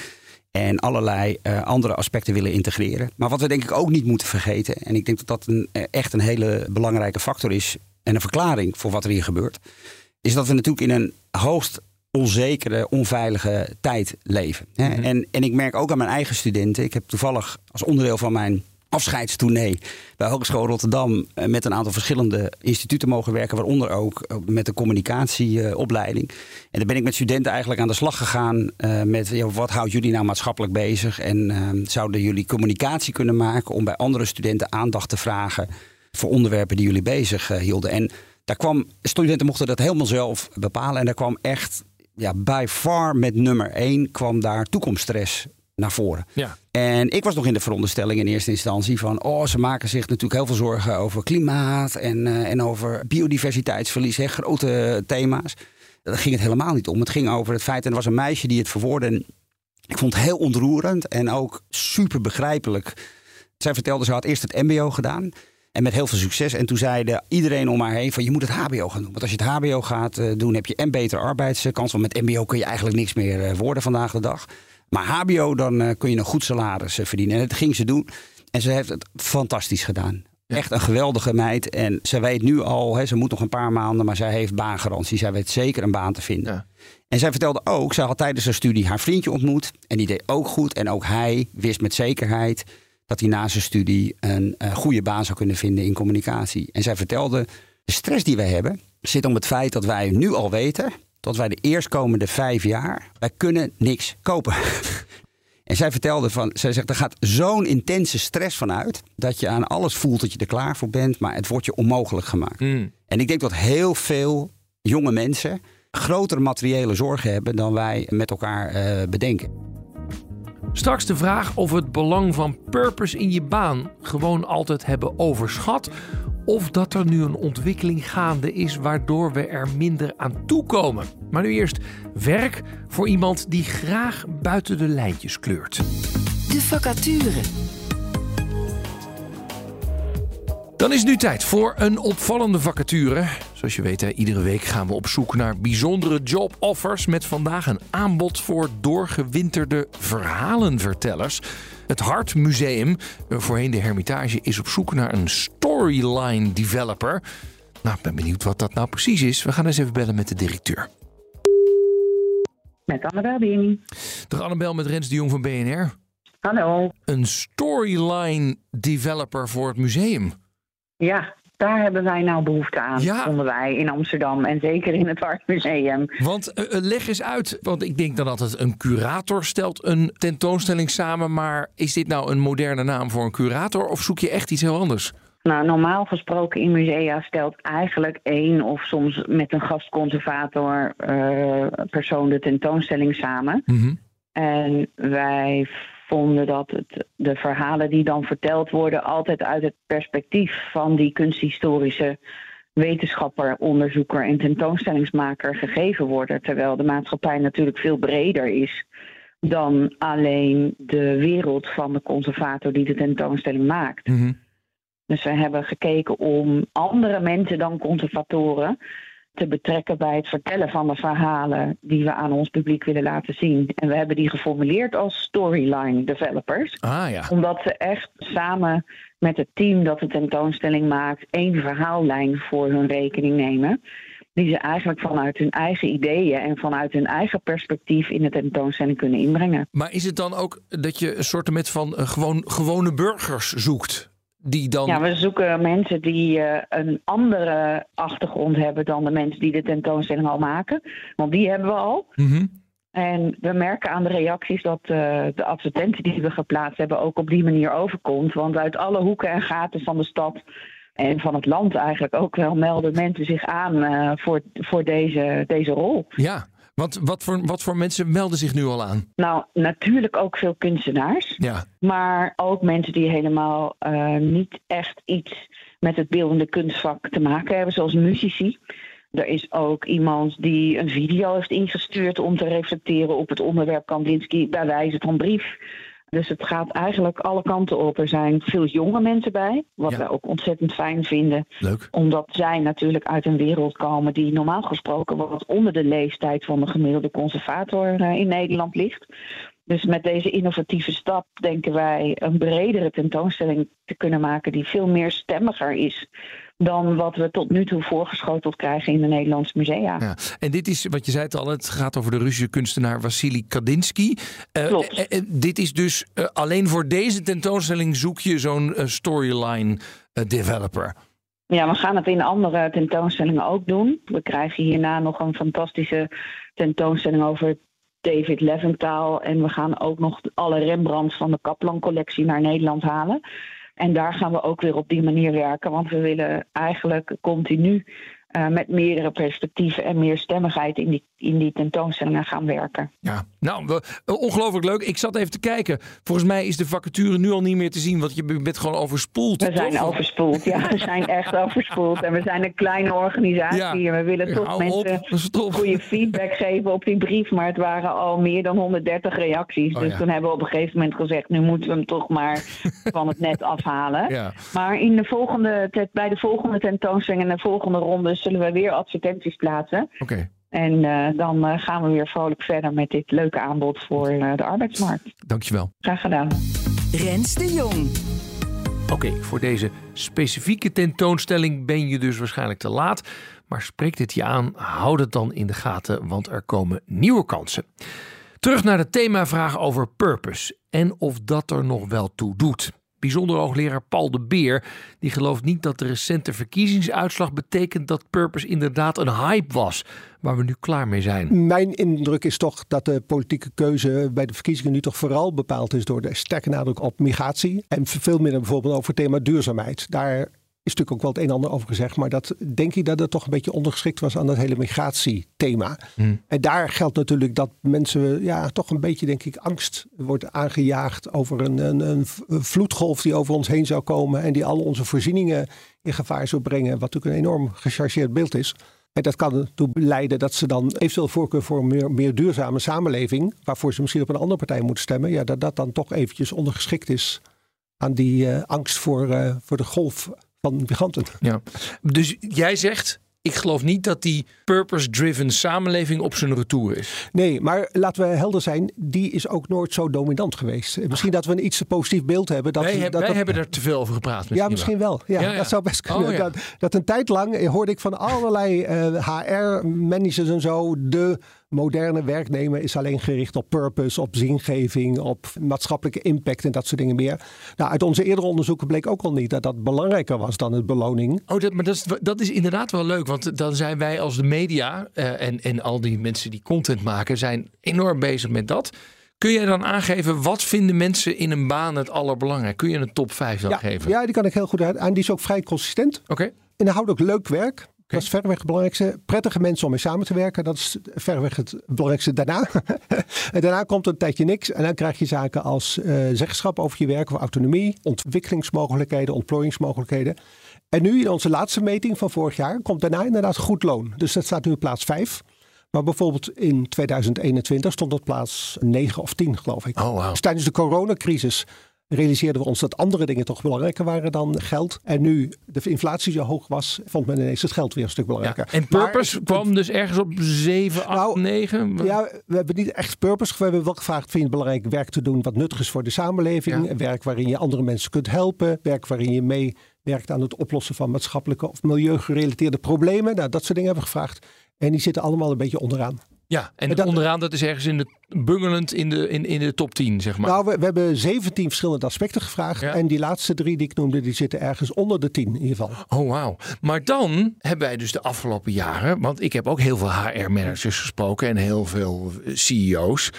En allerlei eh, andere aspecten willen integreren. Maar wat we denk ik ook niet moeten vergeten, en ik denk dat dat een, eh, echt een hele belangrijke factor is en een verklaring voor wat er hier gebeurt, is dat we natuurlijk in een hoogst onzekere, onveilige tijd leven. Hè? en, en ik merk ook aan mijn eigen studenten. Ik heb toevallig als onderdeel van mijn afscheidstournee bij Hogeschool Rotterdam eh, met een aantal verschillende instituten mogen werken, waaronder ook met de communicatieopleiding. en dan ben ik met studenten eigenlijk aan de slag gegaan eh, met ja, wat houdt jullie nou maatschappelijk bezig en eh, zouden jullie communicatie kunnen maken om bij andere studenten aandacht te vragen voor onderwerpen die jullie bezig eh, hielden. En daar kwam, studenten mochten dat helemaal zelf bepalen. En daar kwam echt, ja, by far met nummer één, kwam daar toekomststress naar voren. Ja. En ik was nog in de veronderstelling in eerste instantie van... oh, ze maken zich natuurlijk heel veel zorgen over klimaat... en, eh, en over biodiversiteitsverlies, hè, grote thema's. Daar ging het helemaal niet om. Het ging over het feit, en er was een meisje die het verwoordde... en ik vond het heel ontroerend en ook super begrijpelijk. Zij vertelde, ze had eerst het mbo gedaan... En met heel veel succes. En toen zeiden iedereen om haar heen van je moet het HBO gaan doen. Want als je het HBO gaat eh, doen, heb je en betere arbeidskans. Want met MBO kun je eigenlijk niks meer eh, worden vandaag de dag. Maar HBO, dan eh, kun je een goed salaris eh, verdienen. En dat ging ze doen. En ze heeft het fantastisch gedaan. Echt een geweldige meid. En ze weet nu al, hè, ze moet nog een paar maanden, maar zij heeft baangarantie. Zij weet zeker een baan te vinden. Ja. En zij vertelde ook, zij had tijdens haar studie haar vriendje ontmoet. En die deed ook goed. En ook hij wist met zekerheid dat hij na zijn studie een eh, goede baan zou kunnen vinden in communicatie. En zij vertelde, de stress die wij hebben zit om het feit dat wij nu al weten, dat wij de eerstkomende vijf jaar, wij kunnen niks kopen. En zij vertelde van, zij zegt, er gaat zo'n intense stress vanuit. Dat je aan alles voelt dat je er klaar voor bent, maar het wordt je onmogelijk gemaakt. Mm. En ik denk dat heel veel jonge mensen grotere materiële zorgen hebben dan wij met elkaar eh, bedenken. Straks de vraag of we het belang van purpose in je baan gewoon altijd hebben overschat. Of dat er nu een ontwikkeling gaande is waardoor we er minder aan toekomen. Maar nu eerst werk voor iemand die graag buiten de lijntjes kleurt. De vacature. Dan is het nu tijd voor een opvallende vacature. Zoals je weet, hè, iedere week gaan we op zoek naar bijzondere joboffers. Met vandaag een aanbod voor doorgewinterde verhalenvertellers. Het Hart Museum, eh, voorheen de Hermitage, is op zoek naar een storyline developer. Nou, ik ben benieuwd wat dat nou precies is. We gaan eens even bellen met de directeur. Met Annabel Bini. Dag Annabel met Rens de Jong van BNR. Hallo. Een storyline developer voor het museum. Ja, daar hebben wij nou behoefte aan, Ja. vonden wij in Amsterdam en zeker in het Hartmuseum. Want eh, eh, leg eens uit, want ik denk dan altijd een curator stelt een tentoonstelling samen. Maar is dit nou een moderne naam voor een curator of zoek je echt iets heel anders? Nou, normaal gesproken in musea stelt eigenlijk één of soms met een gastconservator eh, persoon de tentoonstelling samen. Mhm. En wij vonden dat het, de verhalen die dan verteld worden altijd uit het perspectief van die kunsthistorische wetenschapper, onderzoeker en tentoonstellingsmaker gegeven worden. Terwijl de maatschappij natuurlijk veel breder is dan alleen de wereld van de conservator die de tentoonstelling maakt. Mhm. Dus we hebben gekeken om andere mensen dan conservatoren te betrekken bij het vertellen van de verhalen die we aan ons publiek willen laten zien. En we hebben die geformuleerd als storyline developers Ah ja. omdat ze echt samen met het team dat de tentoonstelling maakt, één verhaallijn voor hun rekening nemen. Die ze eigenlijk vanuit hun eigen ideeën en vanuit hun eigen perspectief in de tentoonstelling kunnen inbrengen. Maar is het dan ook dat je een soort met van eh, gewoon, gewone burgers zoekt? Die dan. Ja, we zoeken mensen die eh, een andere achtergrond hebben dan de mensen die de tentoonstelling al maken. Want die hebben we al. Mhm. En we merken aan de reacties dat eh, de advertentie die we geplaatst hebben ook op die manier overkomt. Want uit alle hoeken en gaten van de stad en van het land eigenlijk ook wel melden mensen zich aan eh, voor, voor deze, deze rol. Ja, want wat voor, wat voor mensen melden zich nu al aan? Nou, natuurlijk ook veel kunstenaars. Ja. Maar ook mensen die helemaal eh, niet echt iets met het beeldende kunstvak te maken hebben, zoals muzici. Er is ook iemand die een video heeft ingestuurd om te reflecteren op het onderwerp Kandinsky bij wijze van brief. Dus het gaat eigenlijk alle kanten op. Er zijn veel jonge mensen bij, wat Ja. wij ook ontzettend fijn vinden. Leuk. Omdat zij natuurlijk uit een wereld komen die normaal gesproken wat onder de leeftijd van de gemiddelde conservator eh, in Nederland ligt. Dus met deze innovatieve stap denken wij een bredere tentoonstelling te kunnen maken die veel meer stemmiger is dan wat we tot nu toe voorgeschoteld krijgen in de Nederlandse musea. Ja. En dit is, wat je zei het al, het gaat over de Russische kunstenaar Vassili Kandinsky. Eh, Klopt. eh, eh, dit is dus alleen voor deze tentoonstelling zoek je zo'n storyline developer. Ja, we gaan het in andere tentoonstellingen ook doen. We krijgen hierna nog een fantastische tentoonstelling over David Leventhal. En we gaan ook nog alle Rembrandts van de Kaplan-collectie naar Nederland halen. En daar gaan we ook weer op die manier werken. Want we willen eigenlijk continu eh, met meerdere perspectieven en meer stemmigheid in die, in die tentoonstellingen gaan werken. Ja, nou, eh, ongelooflijk leuk. Ik zat even te kijken. Volgens mij is de vacature nu al niet meer te zien, want je bent gewoon overspoeld. We zijn toch? overspoeld, ja, we zijn echt overspoeld. En we zijn een kleine organisatie Ja. en we willen toch mensen goede feedback geven op die brief. Maar het waren al meer dan 130 reacties. Oh, dus ja. toen hebben we op een gegeven moment gezegd, nu moeten we hem toch maar van het net afhalen. Maar in de volgende, bij de volgende tentoonstelling en de volgende ronde zullen we weer advertenties plaatsen. Oké, En eh, dan eh, gaan we weer vrolijk verder met dit leuke aanbod voor eh, de arbeidsmarkt. dankjewel. Graag gedaan. Rens de Jong. Oké, voor deze specifieke tentoonstelling ben je dus waarschijnlijk te laat. Maar spreekt het je aan, houd het dan in de gaten, want er komen nieuwe kansen. Terug naar de themavraag over purpose en of dat er nog wel toe doet. Bijzonder hoogleraar Paul de Beer die gelooft niet dat de recente verkiezingsuitslag betekent dat purpose inderdaad een hype was waar we nu klaar mee zijn. Mijn indruk is toch dat de politieke keuze bij de verkiezingen nu toch vooral bepaald is door de sterke nadruk op migratie en veel minder bijvoorbeeld over het thema duurzaamheid. Daar is natuurlijk ook wel het een en ander over gezegd. Maar dat denk ik dat het toch een beetje ondergeschikt was aan dat hele migratiethema. Hmm. En daar geldt natuurlijk dat mensen ja, toch een beetje, denk ik, angst wordt aangejaagd over een, een, een vloedgolf die over ons heen zou komen. En die al onze voorzieningen in gevaar zou brengen. Wat natuurlijk een enorm gechargeerd beeld is. En dat kan ertoe leiden dat ze dan eventueel voorkeur voor een meer, meer duurzame samenleving, waarvoor ze misschien op een andere partij moeten stemmen, ja, dat dat dan toch eventjes ondergeschikt is aan die uh, angst voor, uh, voor de golf van migranten. Ja. Dus jij zegt, ik geloof niet dat die purpose-driven samenleving op zijn retour is. Nee, maar laten we helder zijn, die is ook nooit zo dominant geweest. Misschien dat we een iets te positief beeld hebben. Dat, wij, dat, wij hebben er te veel over gepraat. Ja, misschien wel. Ja, ja, Dat zou best kunnen. Oh, dat, dat, een tijd lang hoorde ik van allerlei uh, eh, HR-managers en zo, de moderne werknemer is alleen gericht op purpose, op zingeving, op maatschappelijke impact en dat soort dingen meer. Nou, uit onze eerdere onderzoeken bleek ook al niet dat dat belangrijker was dan het beloning. Oh, dat, maar dat is, dat is inderdaad wel leuk, want dan zijn wij als de media uh, en, en al die mensen die content maken, zijn enorm bezig met dat. Kun je dan aangeven wat vinden mensen in een baan het allerbelangrijkste? Kun je een top 5 dan ja, geven? Ja, die kan ik heel goed uit. En die is ook vrij consistent. Oké. Okay. Inhoudelijk leuk werk. Dat is verreweg het belangrijkste. Prettige mensen om mee samen te werken, dat is verreweg het belangrijkste daarna. en daarna komt een tijdje niks. En dan krijg je zaken als uh, zeggenschap over je werk, of autonomie, ontwikkelingsmogelijkheden, ontplooiingsmogelijkheden. En nu in onze laatste meting van vorig jaar komt daarna inderdaad goed loon. Dus dat staat nu op plaats 5. Maar bijvoorbeeld in 2021 stond dat plaats 9 of 10, geloof ik. Oh, wow. Dus tijdens de coronacrisis realiseerden we ons dat andere dingen toch belangrijker waren dan geld. En nu de inflatie zo hoog was, vond men ineens het geld weer een stuk belangrijker. Ja, en purpose kwam dus ergens op 7, 8, nou, 9? Ja, we hebben niet echt purpose. We hebben wel gevraagd, vind je het belangrijk werk te doen wat nuttig is voor de samenleving? Werk waarin je andere mensen kunt helpen. Werk waarin je mee werkt aan het oplossen van maatschappelijke of milieugerelateerde problemen. Nou, dat soort dingen hebben we gevraagd. En die zitten allemaal een beetje onderaan. Ja, en, onderaan dat is ergens in de bungelend in de, in, in de top 10, zeg maar. Nou, we, we hebben 17 verschillende aspecten gevraagd. En die laatste drie die ik noemde, die zitten ergens onder de 10 in ieder geval. Oh, wauw. Maar dan hebben wij dus de afgelopen jaren, want ik heb ook heel veel HR-managers gesproken en heel veel CEO's.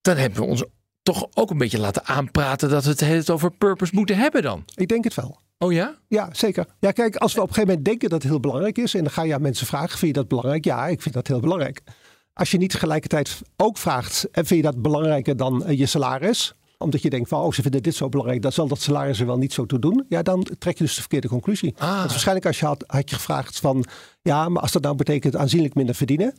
Dan hebben we ons toch ook een beetje laten aanpraten dat we het over purpose moeten hebben dan. Ik denk het wel. Oh ja? Ja, zeker. Ja, kijk, als we op een gegeven moment denken dat het heel belangrijk is en dan ga je aan mensen vragen, vind je dat belangrijk? Ja, ik vind dat heel belangrijk. Als je niet tegelijkertijd ook vraagt, en vind je dat belangrijker dan eh, je salaris? Omdat je denkt van, oh, ze vinden dit zo belangrijk, dan zal dat salaris er wel niet zo toe doen. Ja, dan trek je dus de verkeerde conclusie. Ah. Want waarschijnlijk als je had, had je gevraagd van, ja, maar als dat nou betekent aanzienlijk minder verdienen,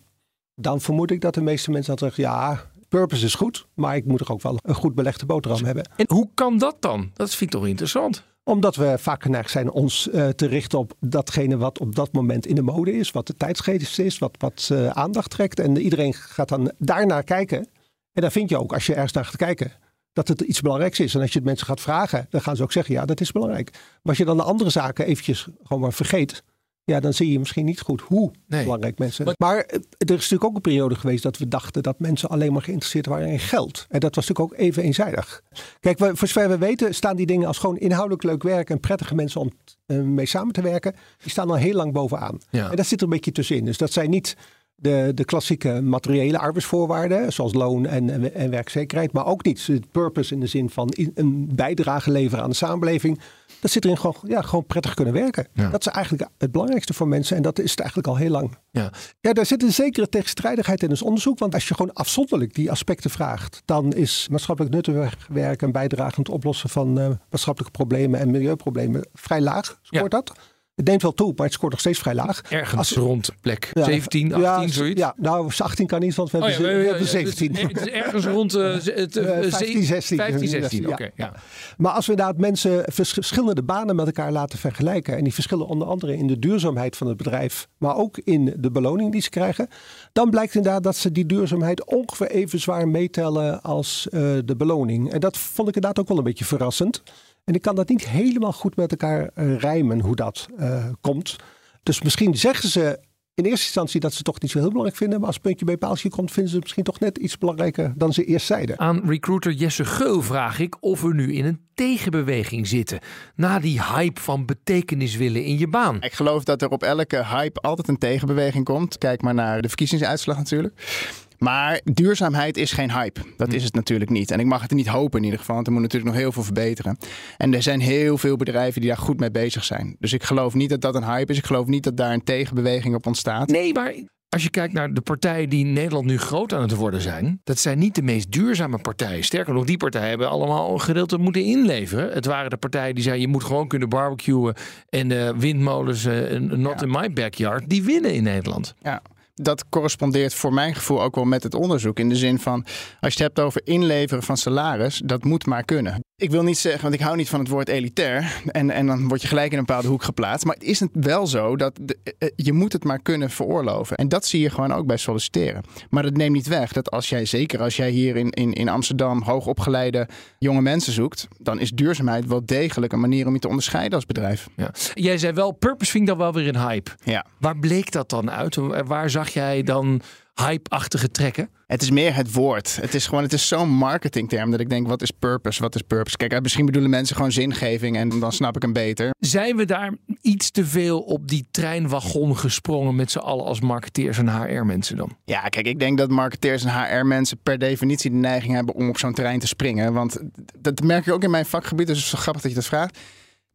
dan vermoed ik dat de meeste mensen hadden zeggen, ja, purpose is goed, maar ik moet er ook wel een goed belegde boterham hebben. En hoe kan dat dan? Dat vind ik toch interessant omdat we vaak geneigd zijn ons uh, te richten op datgene wat op dat moment in de mode is. Wat de tijdsgeest is, wat, wat uh, aandacht trekt. En iedereen gaat dan daarnaar kijken. En dan vind je ook, als je ergens naar gaat kijken, dat het iets belangrijks is. En als je het mensen gaat vragen, dan gaan ze ook zeggen, ja, dat is belangrijk. Maar als je dan de andere zaken eventjes gewoon maar vergeet, ja, dan zie je misschien niet goed hoe belangrijk mensen. Maar, maar, er is natuurlijk ook een periode geweest dat we dachten dat mensen alleen maar geïnteresseerd waren in geld. En dat was natuurlijk ook even eenzijdig. Kijk, we, voor zover we weten staan die dingen als gewoon inhoudelijk leuk werk en prettige mensen om uh, mee samen te werken, die staan al heel lang bovenaan. En dat zit er een beetje tussenin. Dus dat zijn niet de, de klassieke materiële arbeidsvoorwaarden, zoals loon en, en, werkzekerheid, maar ook niet het purpose in de zin van een bijdrage leveren aan de samenleving. Dat zit erin gewoon, ja, gewoon prettig kunnen werken. Dat is eigenlijk het belangrijkste voor mensen en dat is het eigenlijk al heel lang. Ja, ja daar zit een zekere tegenstrijdigheid in ons onderzoek, want als je gewoon afzonderlijk die aspecten vraagt, dan is maatschappelijk nuttig werk en bijdrage aan het oplossen van uh, maatschappelijke problemen en milieuproblemen vrij laag. Scoort ja. dat? Het neemt wel toe, maar het scoort nog steeds vrij laag. Ergens Als, rond plek ja, 17, 18, ja, zoiets? Ja, nou 18 kan niet, want we, oh, hebben, ja, we, we hebben 17. Het is ergens rond uh, het, uh, 15, 16. 15, 16, oké. Okay, ja. Maar als we inderdaad mensen verschillende banen met elkaar laten vergelijken... en die verschillen onder andere in de duurzaamheid van het bedrijf... maar ook in de beloning die ze krijgen... dan blijkt inderdaad dat ze die duurzaamheid ongeveer even zwaar meetellen als uh, de beloning. En dat vond ik inderdaad ook wel een beetje verrassend. En ik kan dat niet helemaal goed met elkaar uh, rijmen hoe dat uh, komt. Dus misschien zeggen ze in eerste instantie dat ze het toch niet zo heel belangrijk vinden. Maar als puntje bij paaltje komt, vinden ze het misschien toch net iets belangrijker dan ze eerst zeiden. Aan recruiter Jesse Geul vraag ik of we nu in een tegenbeweging zitten. Na die hype van betekenis willen in je baan. Ik geloof dat er op elke hype altijd een tegenbeweging komt. Kijk maar naar de verkiezingsuitslag natuurlijk. Maar duurzaamheid is geen hype. Dat is het natuurlijk niet. En ik mag het niet hopen in ieder geval, want er moet natuurlijk nog heel veel verbeteren. En er zijn heel veel bedrijven die daar goed mee bezig zijn. Dus ik geloof niet dat dat een hype is. Ik geloof niet dat daar een tegenbeweging op ontstaat. Nee, maar als je kijkt naar de partijen die in Nederland nu groot aan het worden zijn, dat zijn niet de meest duurzame partijen. Sterker nog, die partijen hebben allemaal een gedeelte moeten inleveren. Het waren de partijen die zeiden je moet gewoon kunnen barbecuen en de windmolens uh, not in my backyard. Die winnen in Nederland. Ja dat correspondeert voor mijn gevoel ook wel met het onderzoek. In de zin van, als je het hebt over inleveren van salaris, dat moet maar kunnen. Ik wil niet zeggen, want ik hou niet van het woord elitair. En, en dan word je gelijk in een bepaalde hoek geplaatst. Maar het is wel zo dat de, eh, eh, je moet het maar kunnen veroorloven. En dat zie je gewoon ook bij solliciteren. Maar dat neemt niet weg dat als jij, zeker als jij hier in, in, in Amsterdam hoogopgeleide jonge mensen zoekt, dan is duurzaamheid wel degelijk een manier om je te onderscheiden als bedrijf. Ja. Jij zei wel, purpose vind dan wel weer een hype. Ja. Waar bleek dat dan uit? Waar zag jij dan hype-achtige trekken? Het is meer het woord. Het is gewoon, het is zo'n marketingterm dat ik denk, wat is purpose? Wat is purpose? Kijk, misschien bedoelen mensen gewoon zingeving en dan snap ik hem beter. Zijn we daar iets te veel op die treinwagon gesprongen met z'n allen als marketeers en HR-mensen dan? Ja, kijk, ik denk dat marketeers en HR-mensen per definitie de neiging hebben om op zo'n trein te springen. Want dat merk je ook in mijn vakgebied, dus het is zo grappig dat je dat vraagt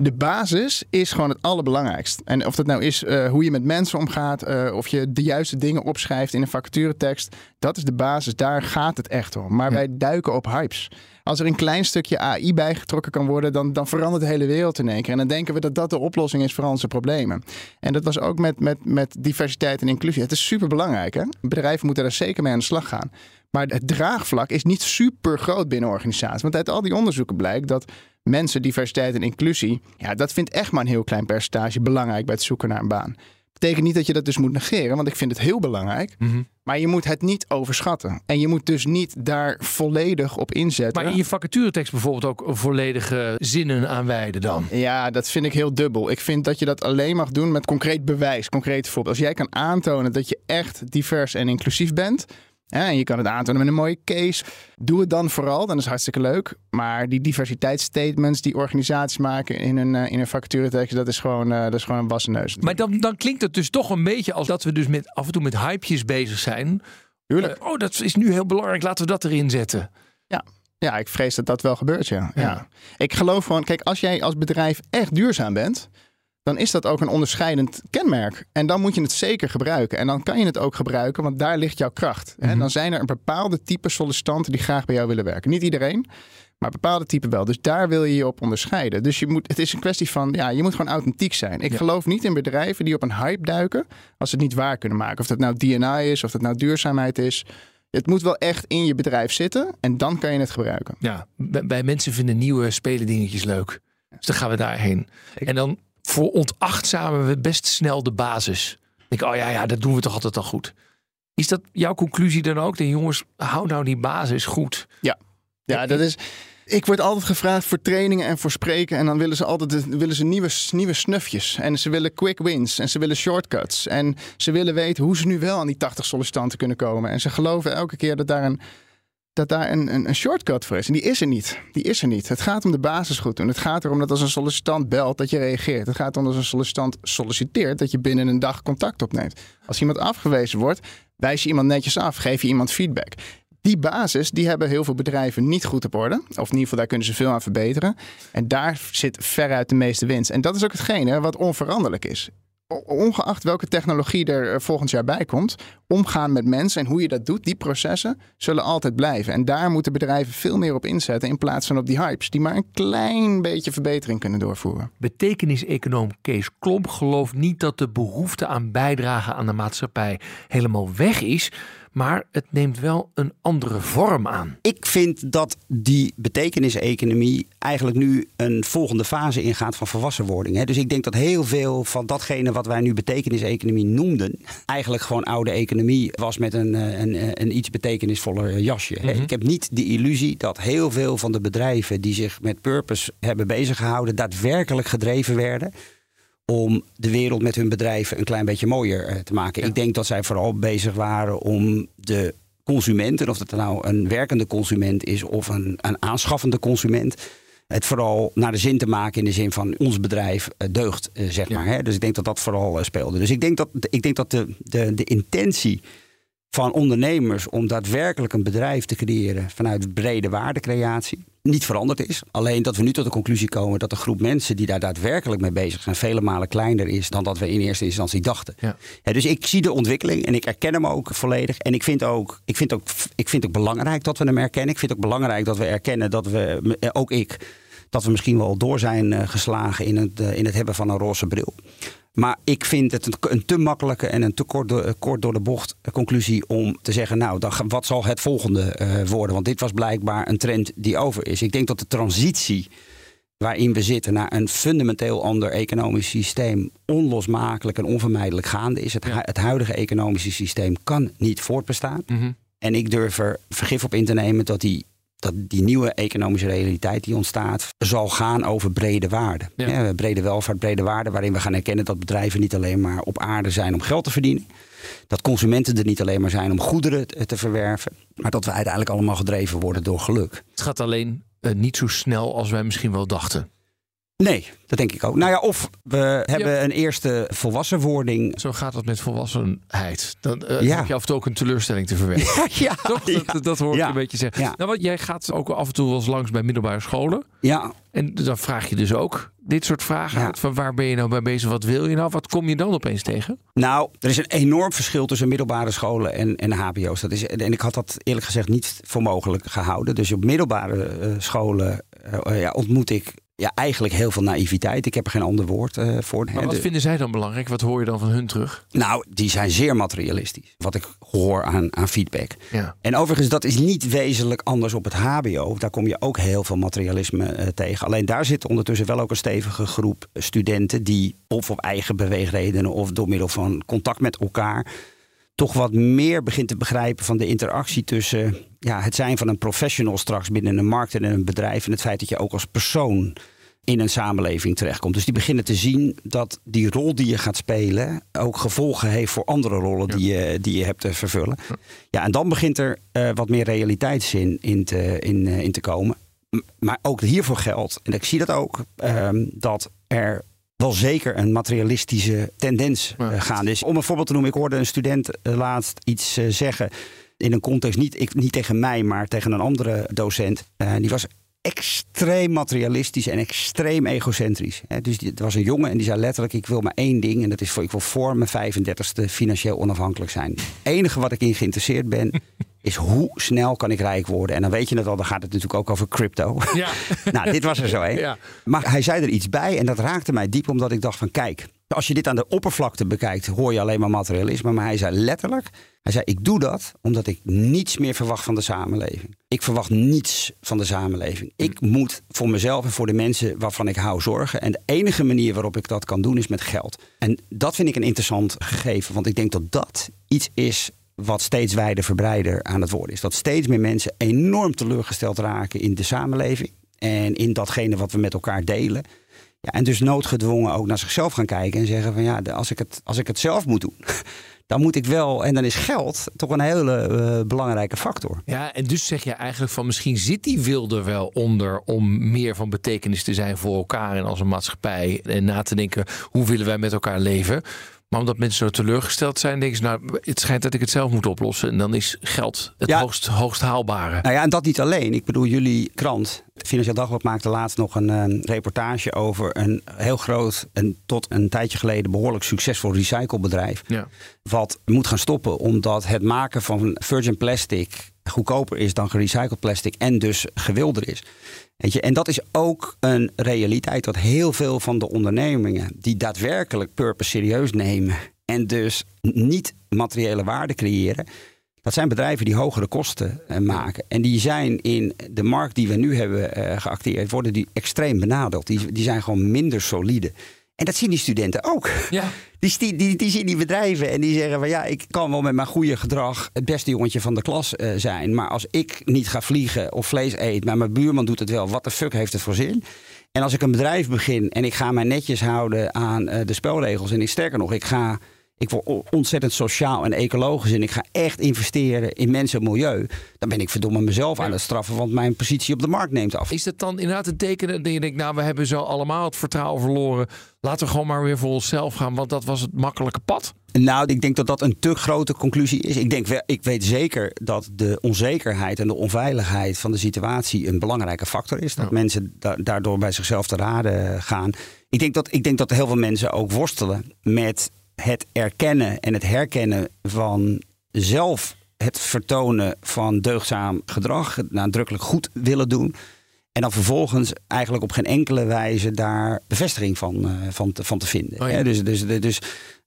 de basis is gewoon het allerbelangrijkst. En of dat nou is uh, hoe je met mensen omgaat, uh, of je de juiste dingen opschrijft in een vacaturetekst, dat is de basis. Daar gaat het echt om. Maar ja. wij duiken op hypes. Als er een klein stukje AI bijgetrokken kan worden, dan, dan verandert de hele wereld in één keer. En dan denken we dat dat de oplossing is voor onze problemen. En dat was ook met, met, met diversiteit en inclusie. Het is super belangrijk. Hè? Bedrijven moeten daar zeker mee aan de slag gaan. Maar het draagvlak is niet super groot binnen organisaties. Want uit al die onderzoeken blijkt dat mensen, diversiteit en inclusie, ja, dat vindt echt maar een heel klein percentage belangrijk bij het zoeken naar een baan. Betekent niet dat je dat dus moet negeren, want ik vind het heel belangrijk. Mhm. Maar je moet het niet overschatten. En je moet dus niet daar volledig op inzetten. Maar in je vacaturetekst bijvoorbeeld ook volledige zinnen aanwijden dan? Ja, dat vind ik heel dubbel. Ik vind dat je dat alleen mag doen met concreet bewijs, concreet voorbeeld. Als jij kan aantonen dat je echt divers en inclusief bent, en je kan het aantonen met een mooie case. Doe het dan vooral, dan is het hartstikke leuk. Maar die diversiteitsstatements die organisaties maken in een, uh, in een vacaturetekst, dat is gewoon, uh, dat is gewoon een wassen neus. Maar dan, dan klinkt het dus toch een beetje als dat we dus met, af en toe met hypejes bezig zijn. Tuurlijk. Uh, oh, dat is nu heel belangrijk, laten we dat erin zetten. Ja. Ja, ik vrees dat dat wel gebeurt, ja. ja. ja. Ik geloof gewoon, kijk, als jij als bedrijf echt duurzaam bent, dan is dat ook een onderscheidend kenmerk. En dan moet je het zeker gebruiken. En dan kan je het ook gebruiken, want daar ligt jouw kracht. En dan zijn er een bepaalde type sollicitanten die graag bij jou willen werken. Niet iedereen, maar bepaalde typen wel. Dus daar wil je je op onderscheiden. Dus je moet, het is een kwestie van, ja, je moet gewoon authentiek zijn. Ik geloof niet in bedrijven die op een hype duiken als ze het niet waar kunnen maken. Of dat nou DNI is, of dat nou duurzaamheid is. Het moet wel echt in je bedrijf zitten en dan kan je het gebruiken. Ja, bij mensen vinden nieuwe spelendingetjes leuk. Dus dan gaan we daarheen. En dan voor ontachtzamen we best snel de basis. Ik, oh ja, ja, dat doen we toch altijd al goed. Is dat jouw conclusie dan ook? De jongens, hou nou die basis goed. Ja, ja dat is. Ik word altijd gevraagd voor trainingen en voor spreken. En dan willen ze altijd willen ze nieuwe, nieuwe snufjes. En ze willen quick wins. En ze willen shortcuts. En ze willen weten hoe ze nu wel aan die 80 sollicitanten kunnen komen. En ze geloven elke keer dat daar een dat daar een, een, shortcut voor is. En die is er niet. Die is er niet. Het gaat om de basis goed doen. Het gaat erom dat als een sollicitant belt, dat je reageert. Het gaat om dat als een sollicitant solliciteert, dat je binnen een dag contact opneemt. Als iemand afgewezen wordt, wijs je iemand netjes af. Geef je iemand feedback. Die basis, die hebben heel veel bedrijven niet goed op orde. Of in ieder geval, daar kunnen ze veel aan verbeteren. En daar zit veruit de meeste winst. En dat is ook hetgene wat onveranderlijk is ongeacht welke technologie er eh, volgend jaar bij komt, omgaan met mensen en hoe je dat doet, die processen zullen altijd blijven. En daar moeten bedrijven veel meer op inzetten in plaats van op die hypes, die maar een klein beetje verbetering kunnen doorvoeren. Betekenis-econoom Kees Klomp gelooft niet dat de behoefte aan bijdrage aan de maatschappij helemaal weg is. Maar het neemt wel een andere vorm aan. Ik vind dat die betekeniseconomie eigenlijk nu een volgende fase ingaat van volwassenwording. Hè. Dus ik denk dat heel veel van datgene wat wij nu betekeniseconomie noemden, eigenlijk gewoon oude economie was met een, eh, een, een, een iets betekenisvoller jasje. hè. Mhm. Ik heb niet de illusie dat heel veel van de bedrijven die zich met purpose hebben bezig gehouden, daadwerkelijk gedreven werden om de wereld met hun bedrijven een klein beetje mooier eh, te maken. Ik denk dat zij vooral bezig waren om de consument, en of dat nou een werkende consument is of een, een aanschaffende consument, het vooral naar de zin te maken in de zin van ons bedrijf eh, deugt, eh, zeg maar. Hè? Dus ik denk dat dat vooral speelde. Dus ik denk dat, ik denk dat de, de, de intentie van ondernemers om daadwerkelijk een bedrijf te creëren vanuit brede waardecreatie niet veranderd is. Alleen dat we nu tot de conclusie komen dat de groep mensen die daar daadwerkelijk mee bezig zijn vele malen kleiner is dan dat we in eerste instantie dachten. Ja. Ja, dus ik zie de ontwikkeling en ik erken hem ook volledig. En ik vind ook, ik vind ook, ik vind ook belangrijk dat we hem erkennen. Ik vind ook belangrijk dat we erkennen dat we, eh, ook ik, dat we misschien wel door zijn eh, geslagen in het, eh, in het hebben van een roze bril. Maar ik vind het een, een te makkelijke en een te kort, door- kort door de bocht conclusie om te zeggen, nou, dan, wat zal het volgende eh, worden? Want dit was blijkbaar een trend die over is. Ik denk dat de transitie waarin we zitten naar een fundamenteel ander economisch systeem onlosmakelijk en onvermijdelijk gaande is. Het, hu- het huidige economische systeem kan niet voortbestaan. Mhm. En ik durf er vergif op in te nemen dat die, dat die nieuwe economische realiteit die ontstaat, zal gaan over brede waarden. Ja. Ja, brede welvaart, brede waarden, waarin we gaan erkennen dat bedrijven niet alleen maar op aarde zijn om geld te verdienen. Dat consumenten er niet alleen maar zijn om goederen te, te verwerven. Maar dat we uiteindelijk allemaal gedreven worden door geluk. Het gaat alleen eh, niet zo snel als wij misschien wel dachten. Nee, dat denk ik ook. Nou ja, of we hebben een eerste volwassenwording. Zo gaat dat met volwassenheid. Dan eh, Ja. heb je af en toe ook een teleurstelling te verwerken. ja, Toch? Dat, dat hoor ik een beetje zeggen. Nou, wat, jij gaat ook af en toe wel eens langs bij middelbare scholen. Ja, En dan vraag je dus ook dit soort vragen. Uit Van waar ben je nou mee bezig? Wat wil je nou? Wat kom je dan opeens tegen? Nou, er is een enorm verschil tussen middelbare scholen en, en HBO's. Dat is, en ik had dat eerlijk gezegd niet voor mogelijk gehouden. Dus op middelbare eh, scholen eh, ja, ontmoet ik ja, eigenlijk heel veel naïviteit. Ik heb er geen ander woord eh, voor. Maar Hè, wat de- vinden zij dan belangrijk? Wat hoor je dan van hun terug? nou, die zijn zeer materialistisch. Wat ik hoor aan, aan feedback. Ja. En overigens, dat is niet wezenlijk anders op het HBO. Daar kom je ook heel veel materialisme eh, tegen. Alleen daar zit ondertussen wel ook een stevige groep studenten die of op eigen beweegredenen of door middel van contact met elkaar toch wat meer begint te begrijpen van de interactie tussen ja, het zijn van een professional straks binnen een markt en een bedrijf en het feit dat je ook als persoon in een samenleving terechtkomt. Dus die beginnen te zien dat die rol die je gaat spelen ook gevolgen heeft voor andere rollen die, je, die je hebt te vervullen. Ja, en dan begint er eh, wat meer realiteitszin in te, in, eh, in te komen. M- Maar ook hiervoor geldt, en ik zie dat ook, ehm, dat er wel zeker een materialistische tendens Ja. eh, gaande is. Om een voorbeeld te noemen, ik hoorde een student eh, laatst iets eh, zeggen in een context, niet, ik, niet tegen mij, maar tegen een andere docent. Die was extreem materialistisch en extreem egocentrisch. Hè. Dus het was een jongen en die zei letterlijk: Ik wil maar één ding, en dat is voor, ik wil voor mijn 35ste financieel onafhankelijk zijn. Het enige wat ik in geïnteresseerd ben, is hoe snel kan ik rijk worden. En dan weet je het al, dan gaat het natuurlijk ook over crypto. Ja. nou, dit was er zo, hè? Ja. Maar hij zei er iets bij en dat raakte mij diep, omdat ik dacht van kijk, als je dit aan de oppervlakte bekijkt, hoor je alleen maar materialisme. Maar hij zei letterlijk, hij zei ik doe dat omdat ik niets meer verwacht van de samenleving. Ik verwacht niets van de samenleving. Ik moet voor mezelf en voor de mensen waarvan ik hou zorgen. En de enige manier waarop ik dat kan doen is met geld. En dat vind ik een interessant gegeven, want ik denk dat dat iets is wat steeds wijder verbreider aan het worden is. Dat steeds meer mensen enorm teleurgesteld raken in de samenleving en in datgene wat we met elkaar delen. Ja, en dus noodgedwongen ook naar zichzelf gaan kijken en zeggen van ja, als ik het, als ik het zelf moet doen, dan moet ik wel, en dan is geld toch een hele eh, belangrijke factor. Ja, en dus zeg je eigenlijk van misschien zit die wil er wel onder om meer van betekenis te zijn voor elkaar en als een maatschappij. En na te denken, hoe willen wij met elkaar leven? Maar omdat mensen zo teleurgesteld zijn, denken ze, nou, het schijnt dat ik het zelf moet oplossen. En dan is geld het Ja. hoogst, hoogst haalbare. Nou ja, en dat niet alleen. Ik bedoel, jullie krant, Financieel Dagblad, maakte laatst nog een eh, reportage over een heel groot en tot een tijdje geleden behoorlijk succesvol recyclebedrijf. Ja. Wat moet gaan stoppen omdat het maken van virgin plastic goedkoper is dan gerecycled plastic en dus gewilder is. En dat is ook een realiteit dat heel veel van de ondernemingen die daadwerkelijk purpose serieus nemen en dus niet materiële waarde creëren, Dat zijn bedrijven die hogere kosten eh, maken. En die zijn in de markt die we nu hebben eh, geacteerd, worden die extreem benadeeld. Die, die zijn gewoon minder solide. En dat zien die studenten ook. Ja. Die, die, die, die zien die bedrijven en die zeggen van ja, ik kan wel met mijn goede gedrag het beste jongetje van de klas eh, zijn. Maar als ik niet ga vliegen of vlees eet, maar mijn buurman doet het wel, wat de fuck heeft het voor zin? En als ik een bedrijf begin en ik ga mij netjes houden aan eh, de spelregels. En ik sterker nog, ik ga. Ik word ontzettend sociaal en ecologisch en ik ga echt investeren in mensen en milieu. Dan ben ik verdomme mezelf aan het straffen, want mijn positie op de markt neemt af. Is dat dan inderdaad een teken dat je denkt, nou, we hebben zo allemaal het vertrouwen verloren. Laten we gewoon maar weer voor onszelf gaan, want dat was het makkelijke pad. Nou, ik denk dat dat een te grote conclusie is. Ik, denk, wel- ik weet zeker dat de onzekerheid en de onveiligheid van de situatie een belangrijke factor is. Dat mensen da- daardoor bij zichzelf te raden gaan. Ik denk, dat, ik denk dat heel veel mensen ook worstelen met het erkennen en het herkennen van zelf het vertonen van deugdzaam gedrag, het nadrukkelijk goed willen doen. En dan vervolgens eigenlijk op geen enkele wijze daar bevestiging van, eh, van, te, van te vinden. Oh ja. Hè, dus, dus, dus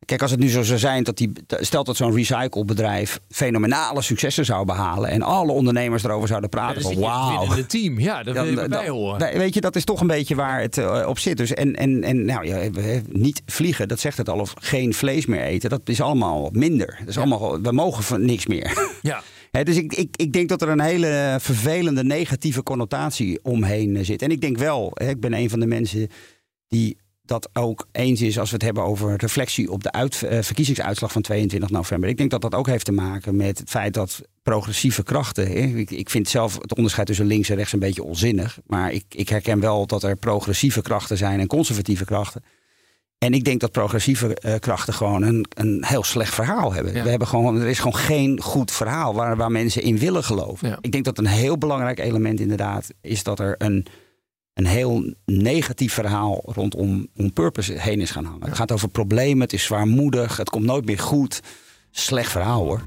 kijk, als het nu zo zou zijn dat die. Stelt dat zo'n recyclebedrijf fenomenale successen zou behalen. en alle ondernemers erover zouden praten. van in het wauw. winnende team. Ja, daar wil je bij horen. Weet je, dat is toch een beetje waar het eh, op zit. Dus en, en, en nou, ja, niet vliegen, dat zegt het al. Of geen vlees meer eten, dat is allemaal minder. Dat is allemaal, we mogen van niks meer. Ja. Dus ik, ik, ik denk dat er een hele vervelende negatieve connotatie omheen eh, zit. En ik denk wel, ik ben een van de mensen die dat ook eens is als we het hebben over reflectie op de uit, eh, verkiezingsuitslag van 22 november. Ik denk dat dat ook heeft te maken met het feit dat progressieve krachten. Ik, ik vind zelf het onderscheid tussen links en rechts een beetje onzinnig. Maar ik, ik herken wel dat er progressieve krachten zijn en conservatieve krachten. En ik denk dat progressieve eh, krachten gewoon een, een heel slecht verhaal hebben. Ja. We hebben gewoon, er is gewoon geen goed verhaal waar, waar mensen in willen geloven. Ja. Ik denk dat een heel belangrijk element inderdaad is dat er een, een heel negatief verhaal rondom om purpose heen is gaan hangen. Het gaat over problemen, het is zwaarmoedig, het komt nooit meer goed. Slecht verhaal hoor.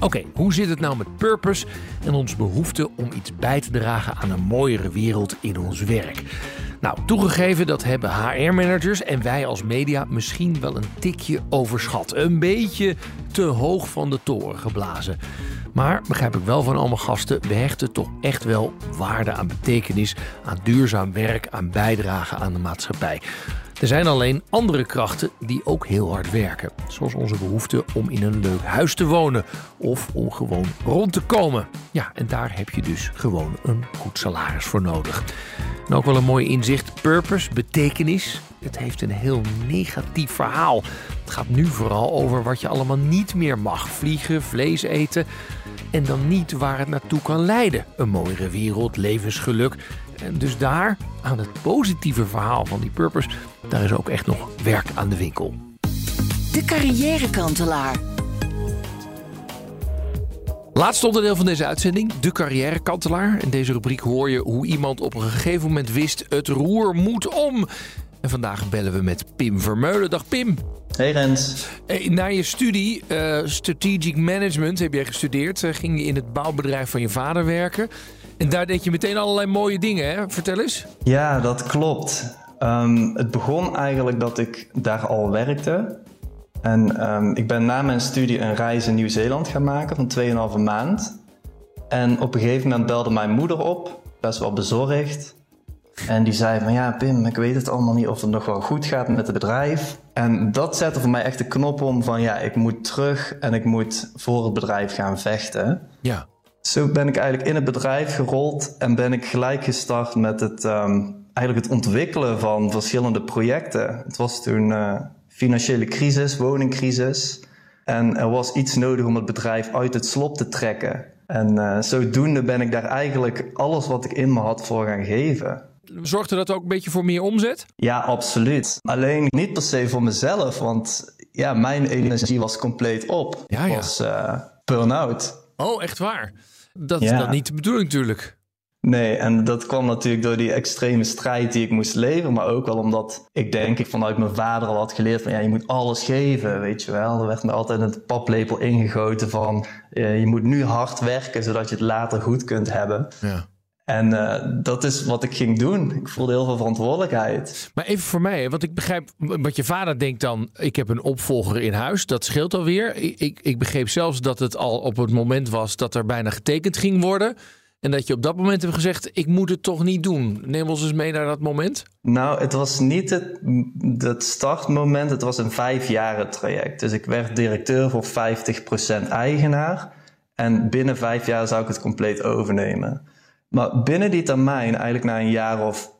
Oké, hoe zit het nou met purpose en ons behoefte om iets bij te dragen aan een mooiere wereld in ons werk? Nou, toegegeven dat hebben HR-managers en wij als media misschien wel een tikje overschat. Een beetje te hoog van de toren geblazen. Maar begrijp ik wel van allemaal gasten, we hechten toch echt wel waarde aan betekenis, aan duurzaam werk, aan bijdrage aan de maatschappij. Er zijn alleen andere krachten die ook heel hard werken. Zoals onze behoefte om in een leuk huis te wonen of om gewoon rond te komen. Ja, en daar heb je dus gewoon een goed salaris voor nodig. En ook wel een mooi inzicht: purpose, betekenis. Het heeft een heel negatief verhaal. Het gaat nu vooral over wat je allemaal niet meer mag: vliegen, vlees eten. En dan niet waar het naartoe kan leiden. Een mooiere wereld, levensgeluk. En dus daar, aan het positieve verhaal van die purpose, daar is ook echt nog werk aan de winkel. De carrièrekantelaar. Laatste onderdeel van deze uitzending, de carrièrekantelaar. In deze rubriek hoor je hoe iemand op een gegeven moment wist: het roer moet om. En vandaag bellen we met Pim Vermeulen. Dag Pim. Hey Rens. Hey, na je studie eh, Strategic Management heb jij gestudeerd. Eh, ging je in het bouwbedrijf van je vader werken. En daar deed je meteen allerlei mooie dingen, hè? Vertel eens. Ja, dat klopt. Ehm, het begon eigenlijk dat ik daar al werkte. En ehm, ik ben na mijn studie een reis in Nieuw-Zeeland gaan maken van 2,5 maand. En op een gegeven moment belde mijn moeder op, best wel bezorgd. En die zei van ja Pim, ik weet het allemaal niet of het nog wel goed gaat met het bedrijf. En dat zette voor mij echt de knop om van ja, ik moet terug en ik moet voor het bedrijf gaan vechten. Ja. Zo ben ik eigenlijk in het bedrijf gerold en ben ik gelijk gestart met het, ehm, eigenlijk het ontwikkelen van verschillende projecten. Het was toen eh, financiële crisis, woningcrisis. En er was iets nodig om het bedrijf uit het slop te trekken. En eh, zodoende ben ik daar eigenlijk alles wat ik in me had voor gaan geven. Zorgde dat ook een beetje voor meer omzet? Ja, absoluut. Alleen niet per se voor mezelf, want ja, mijn energie was compleet op. Ja, Ik ja. was eh burn-out. Oh, echt waar? Dat is Ja. dan niet de bedoeling natuurlijk. Nee, en dat kwam natuurlijk door die extreme strijd die ik moest leveren. Maar ook wel omdat ik denk ik vanuit mijn vader al had geleerd van ja, je moet alles geven, weet je wel. Er werd me altijd een paplepel ingegoten van eh, je moet nu hard werken zodat je het later goed kunt hebben. Ja. En uh, dat is wat ik ging doen. Ik voelde heel veel verantwoordelijkheid. Maar even voor mij, want ik begrijp wat je vader denkt dan. Ik heb een opvolger in huis. Dat scheelt alweer. Ik, ik, ik begreep zelfs dat het al op het moment was dat er bijna getekend ging worden. En dat je op dat moment hebt gezegd: Ik moet het toch niet doen. Neem ons eens mee naar dat moment. Nou, het was niet het, het startmoment. Het was een vijfjaren traject. Dus ik werd directeur voor 50% eigenaar. En binnen vijf jaar zou ik het compleet overnemen. Maar binnen die termijn, eigenlijk na een jaar of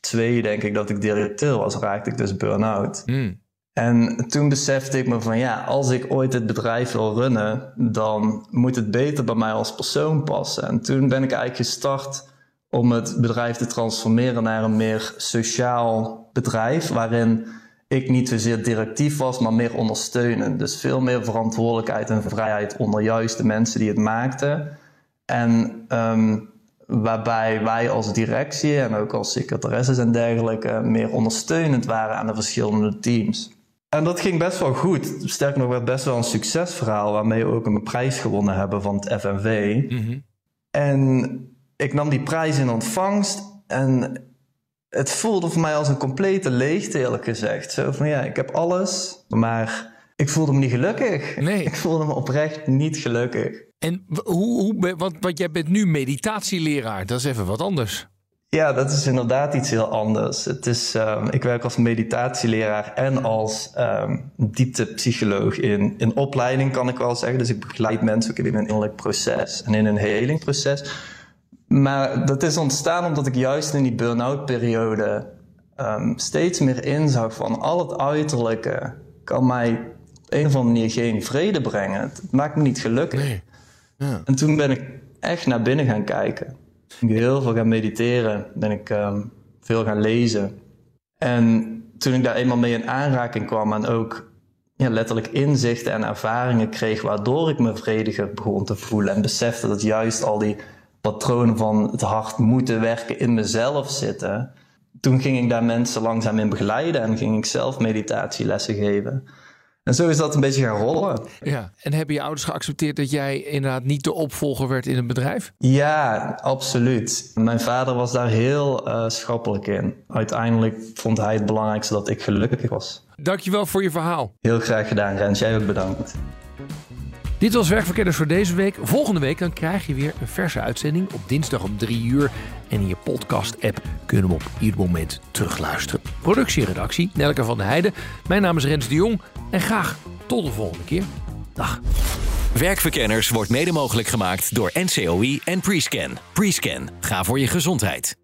twee, denk ik dat ik directeur was, raakte ik dus burn-out. Hmm. En toen besefte ik me van ja, als ik ooit het bedrijf wil runnen, dan moet het beter bij mij als persoon passen. En toen ben ik eigenlijk gestart om het bedrijf te transformeren naar een meer sociaal bedrijf, waarin ik niet zozeer directief was, maar meer ondersteunend. Dus veel meer verantwoordelijkheid en vrijheid onder juist de mensen die het maakten. En um, waarbij wij als directie en ook als secretaresses en dergelijke meer ondersteunend waren aan de verschillende teams. En dat ging best wel goed. Sterker nog, werd best wel een succesverhaal waarmee we ook een prijs gewonnen hebben van het FNV. Mhm. En ik nam die prijs in ontvangst en het voelde voor mij als een complete leegte, eerlijk gezegd. Zo van ja, ik heb alles, maar ik voelde me niet gelukkig. Nee. Ik voelde me oprecht niet gelukkig. En hoe, hoe, want, want jij bent nu meditatieleraar, dat is even wat anders. Ja, dat is inderdaad iets heel anders. Het is, um, ik werk als meditatieleraar en als um, dieptepsycholoog in, in opleiding, kan ik wel zeggen. Dus ik begeleid mensen ook in een innerlijk proces en in een helingproces. Maar dat is ontstaan omdat ik juist in die burn-out periode um, steeds meer inzag van al het uiterlijke kan mij een of andere manier geen vrede brengen. Het maakt me niet gelukkig. Nee. Ja. En toen ben ik echt naar binnen gaan kijken. Ik ben heel veel gaan mediteren, ben ik um, veel gaan lezen. En toen ik daar eenmaal mee in aanraking kwam en ook ja, letterlijk inzichten en ervaringen kreeg, waardoor ik me vrediger begon te voelen en besefte dat juist al die patronen van het hard moeten werken in mezelf zitten. Toen ging ik daar mensen langzaam in begeleiden en ging ik zelf meditatielessen geven. En zo is dat een beetje gaan rollen. Ja, en hebben je ouders geaccepteerd dat jij inderdaad niet de opvolger werd in het bedrijf? Ja, absoluut. Mijn vader was daar heel uh, schappelijk in. Uiteindelijk vond hij het belangrijkste dat ik gelukkig was. Dankjewel voor je verhaal. Heel graag gedaan, Rens. Jij ook bedankt. Dit was Werkverkenners voor deze week. Volgende week dan krijg je weer een verse uitzending op dinsdag om 3 uur. En in je podcast-app kunnen we op ieder moment terugluisteren. Productie en redactie, Nelke van der Heijden. Mijn naam is Rens de Jong. En graag tot de volgende keer. Dag. Werkverkenners wordt mede mogelijk gemaakt door NCOI en Prescan. Prescan, ga voor je gezondheid.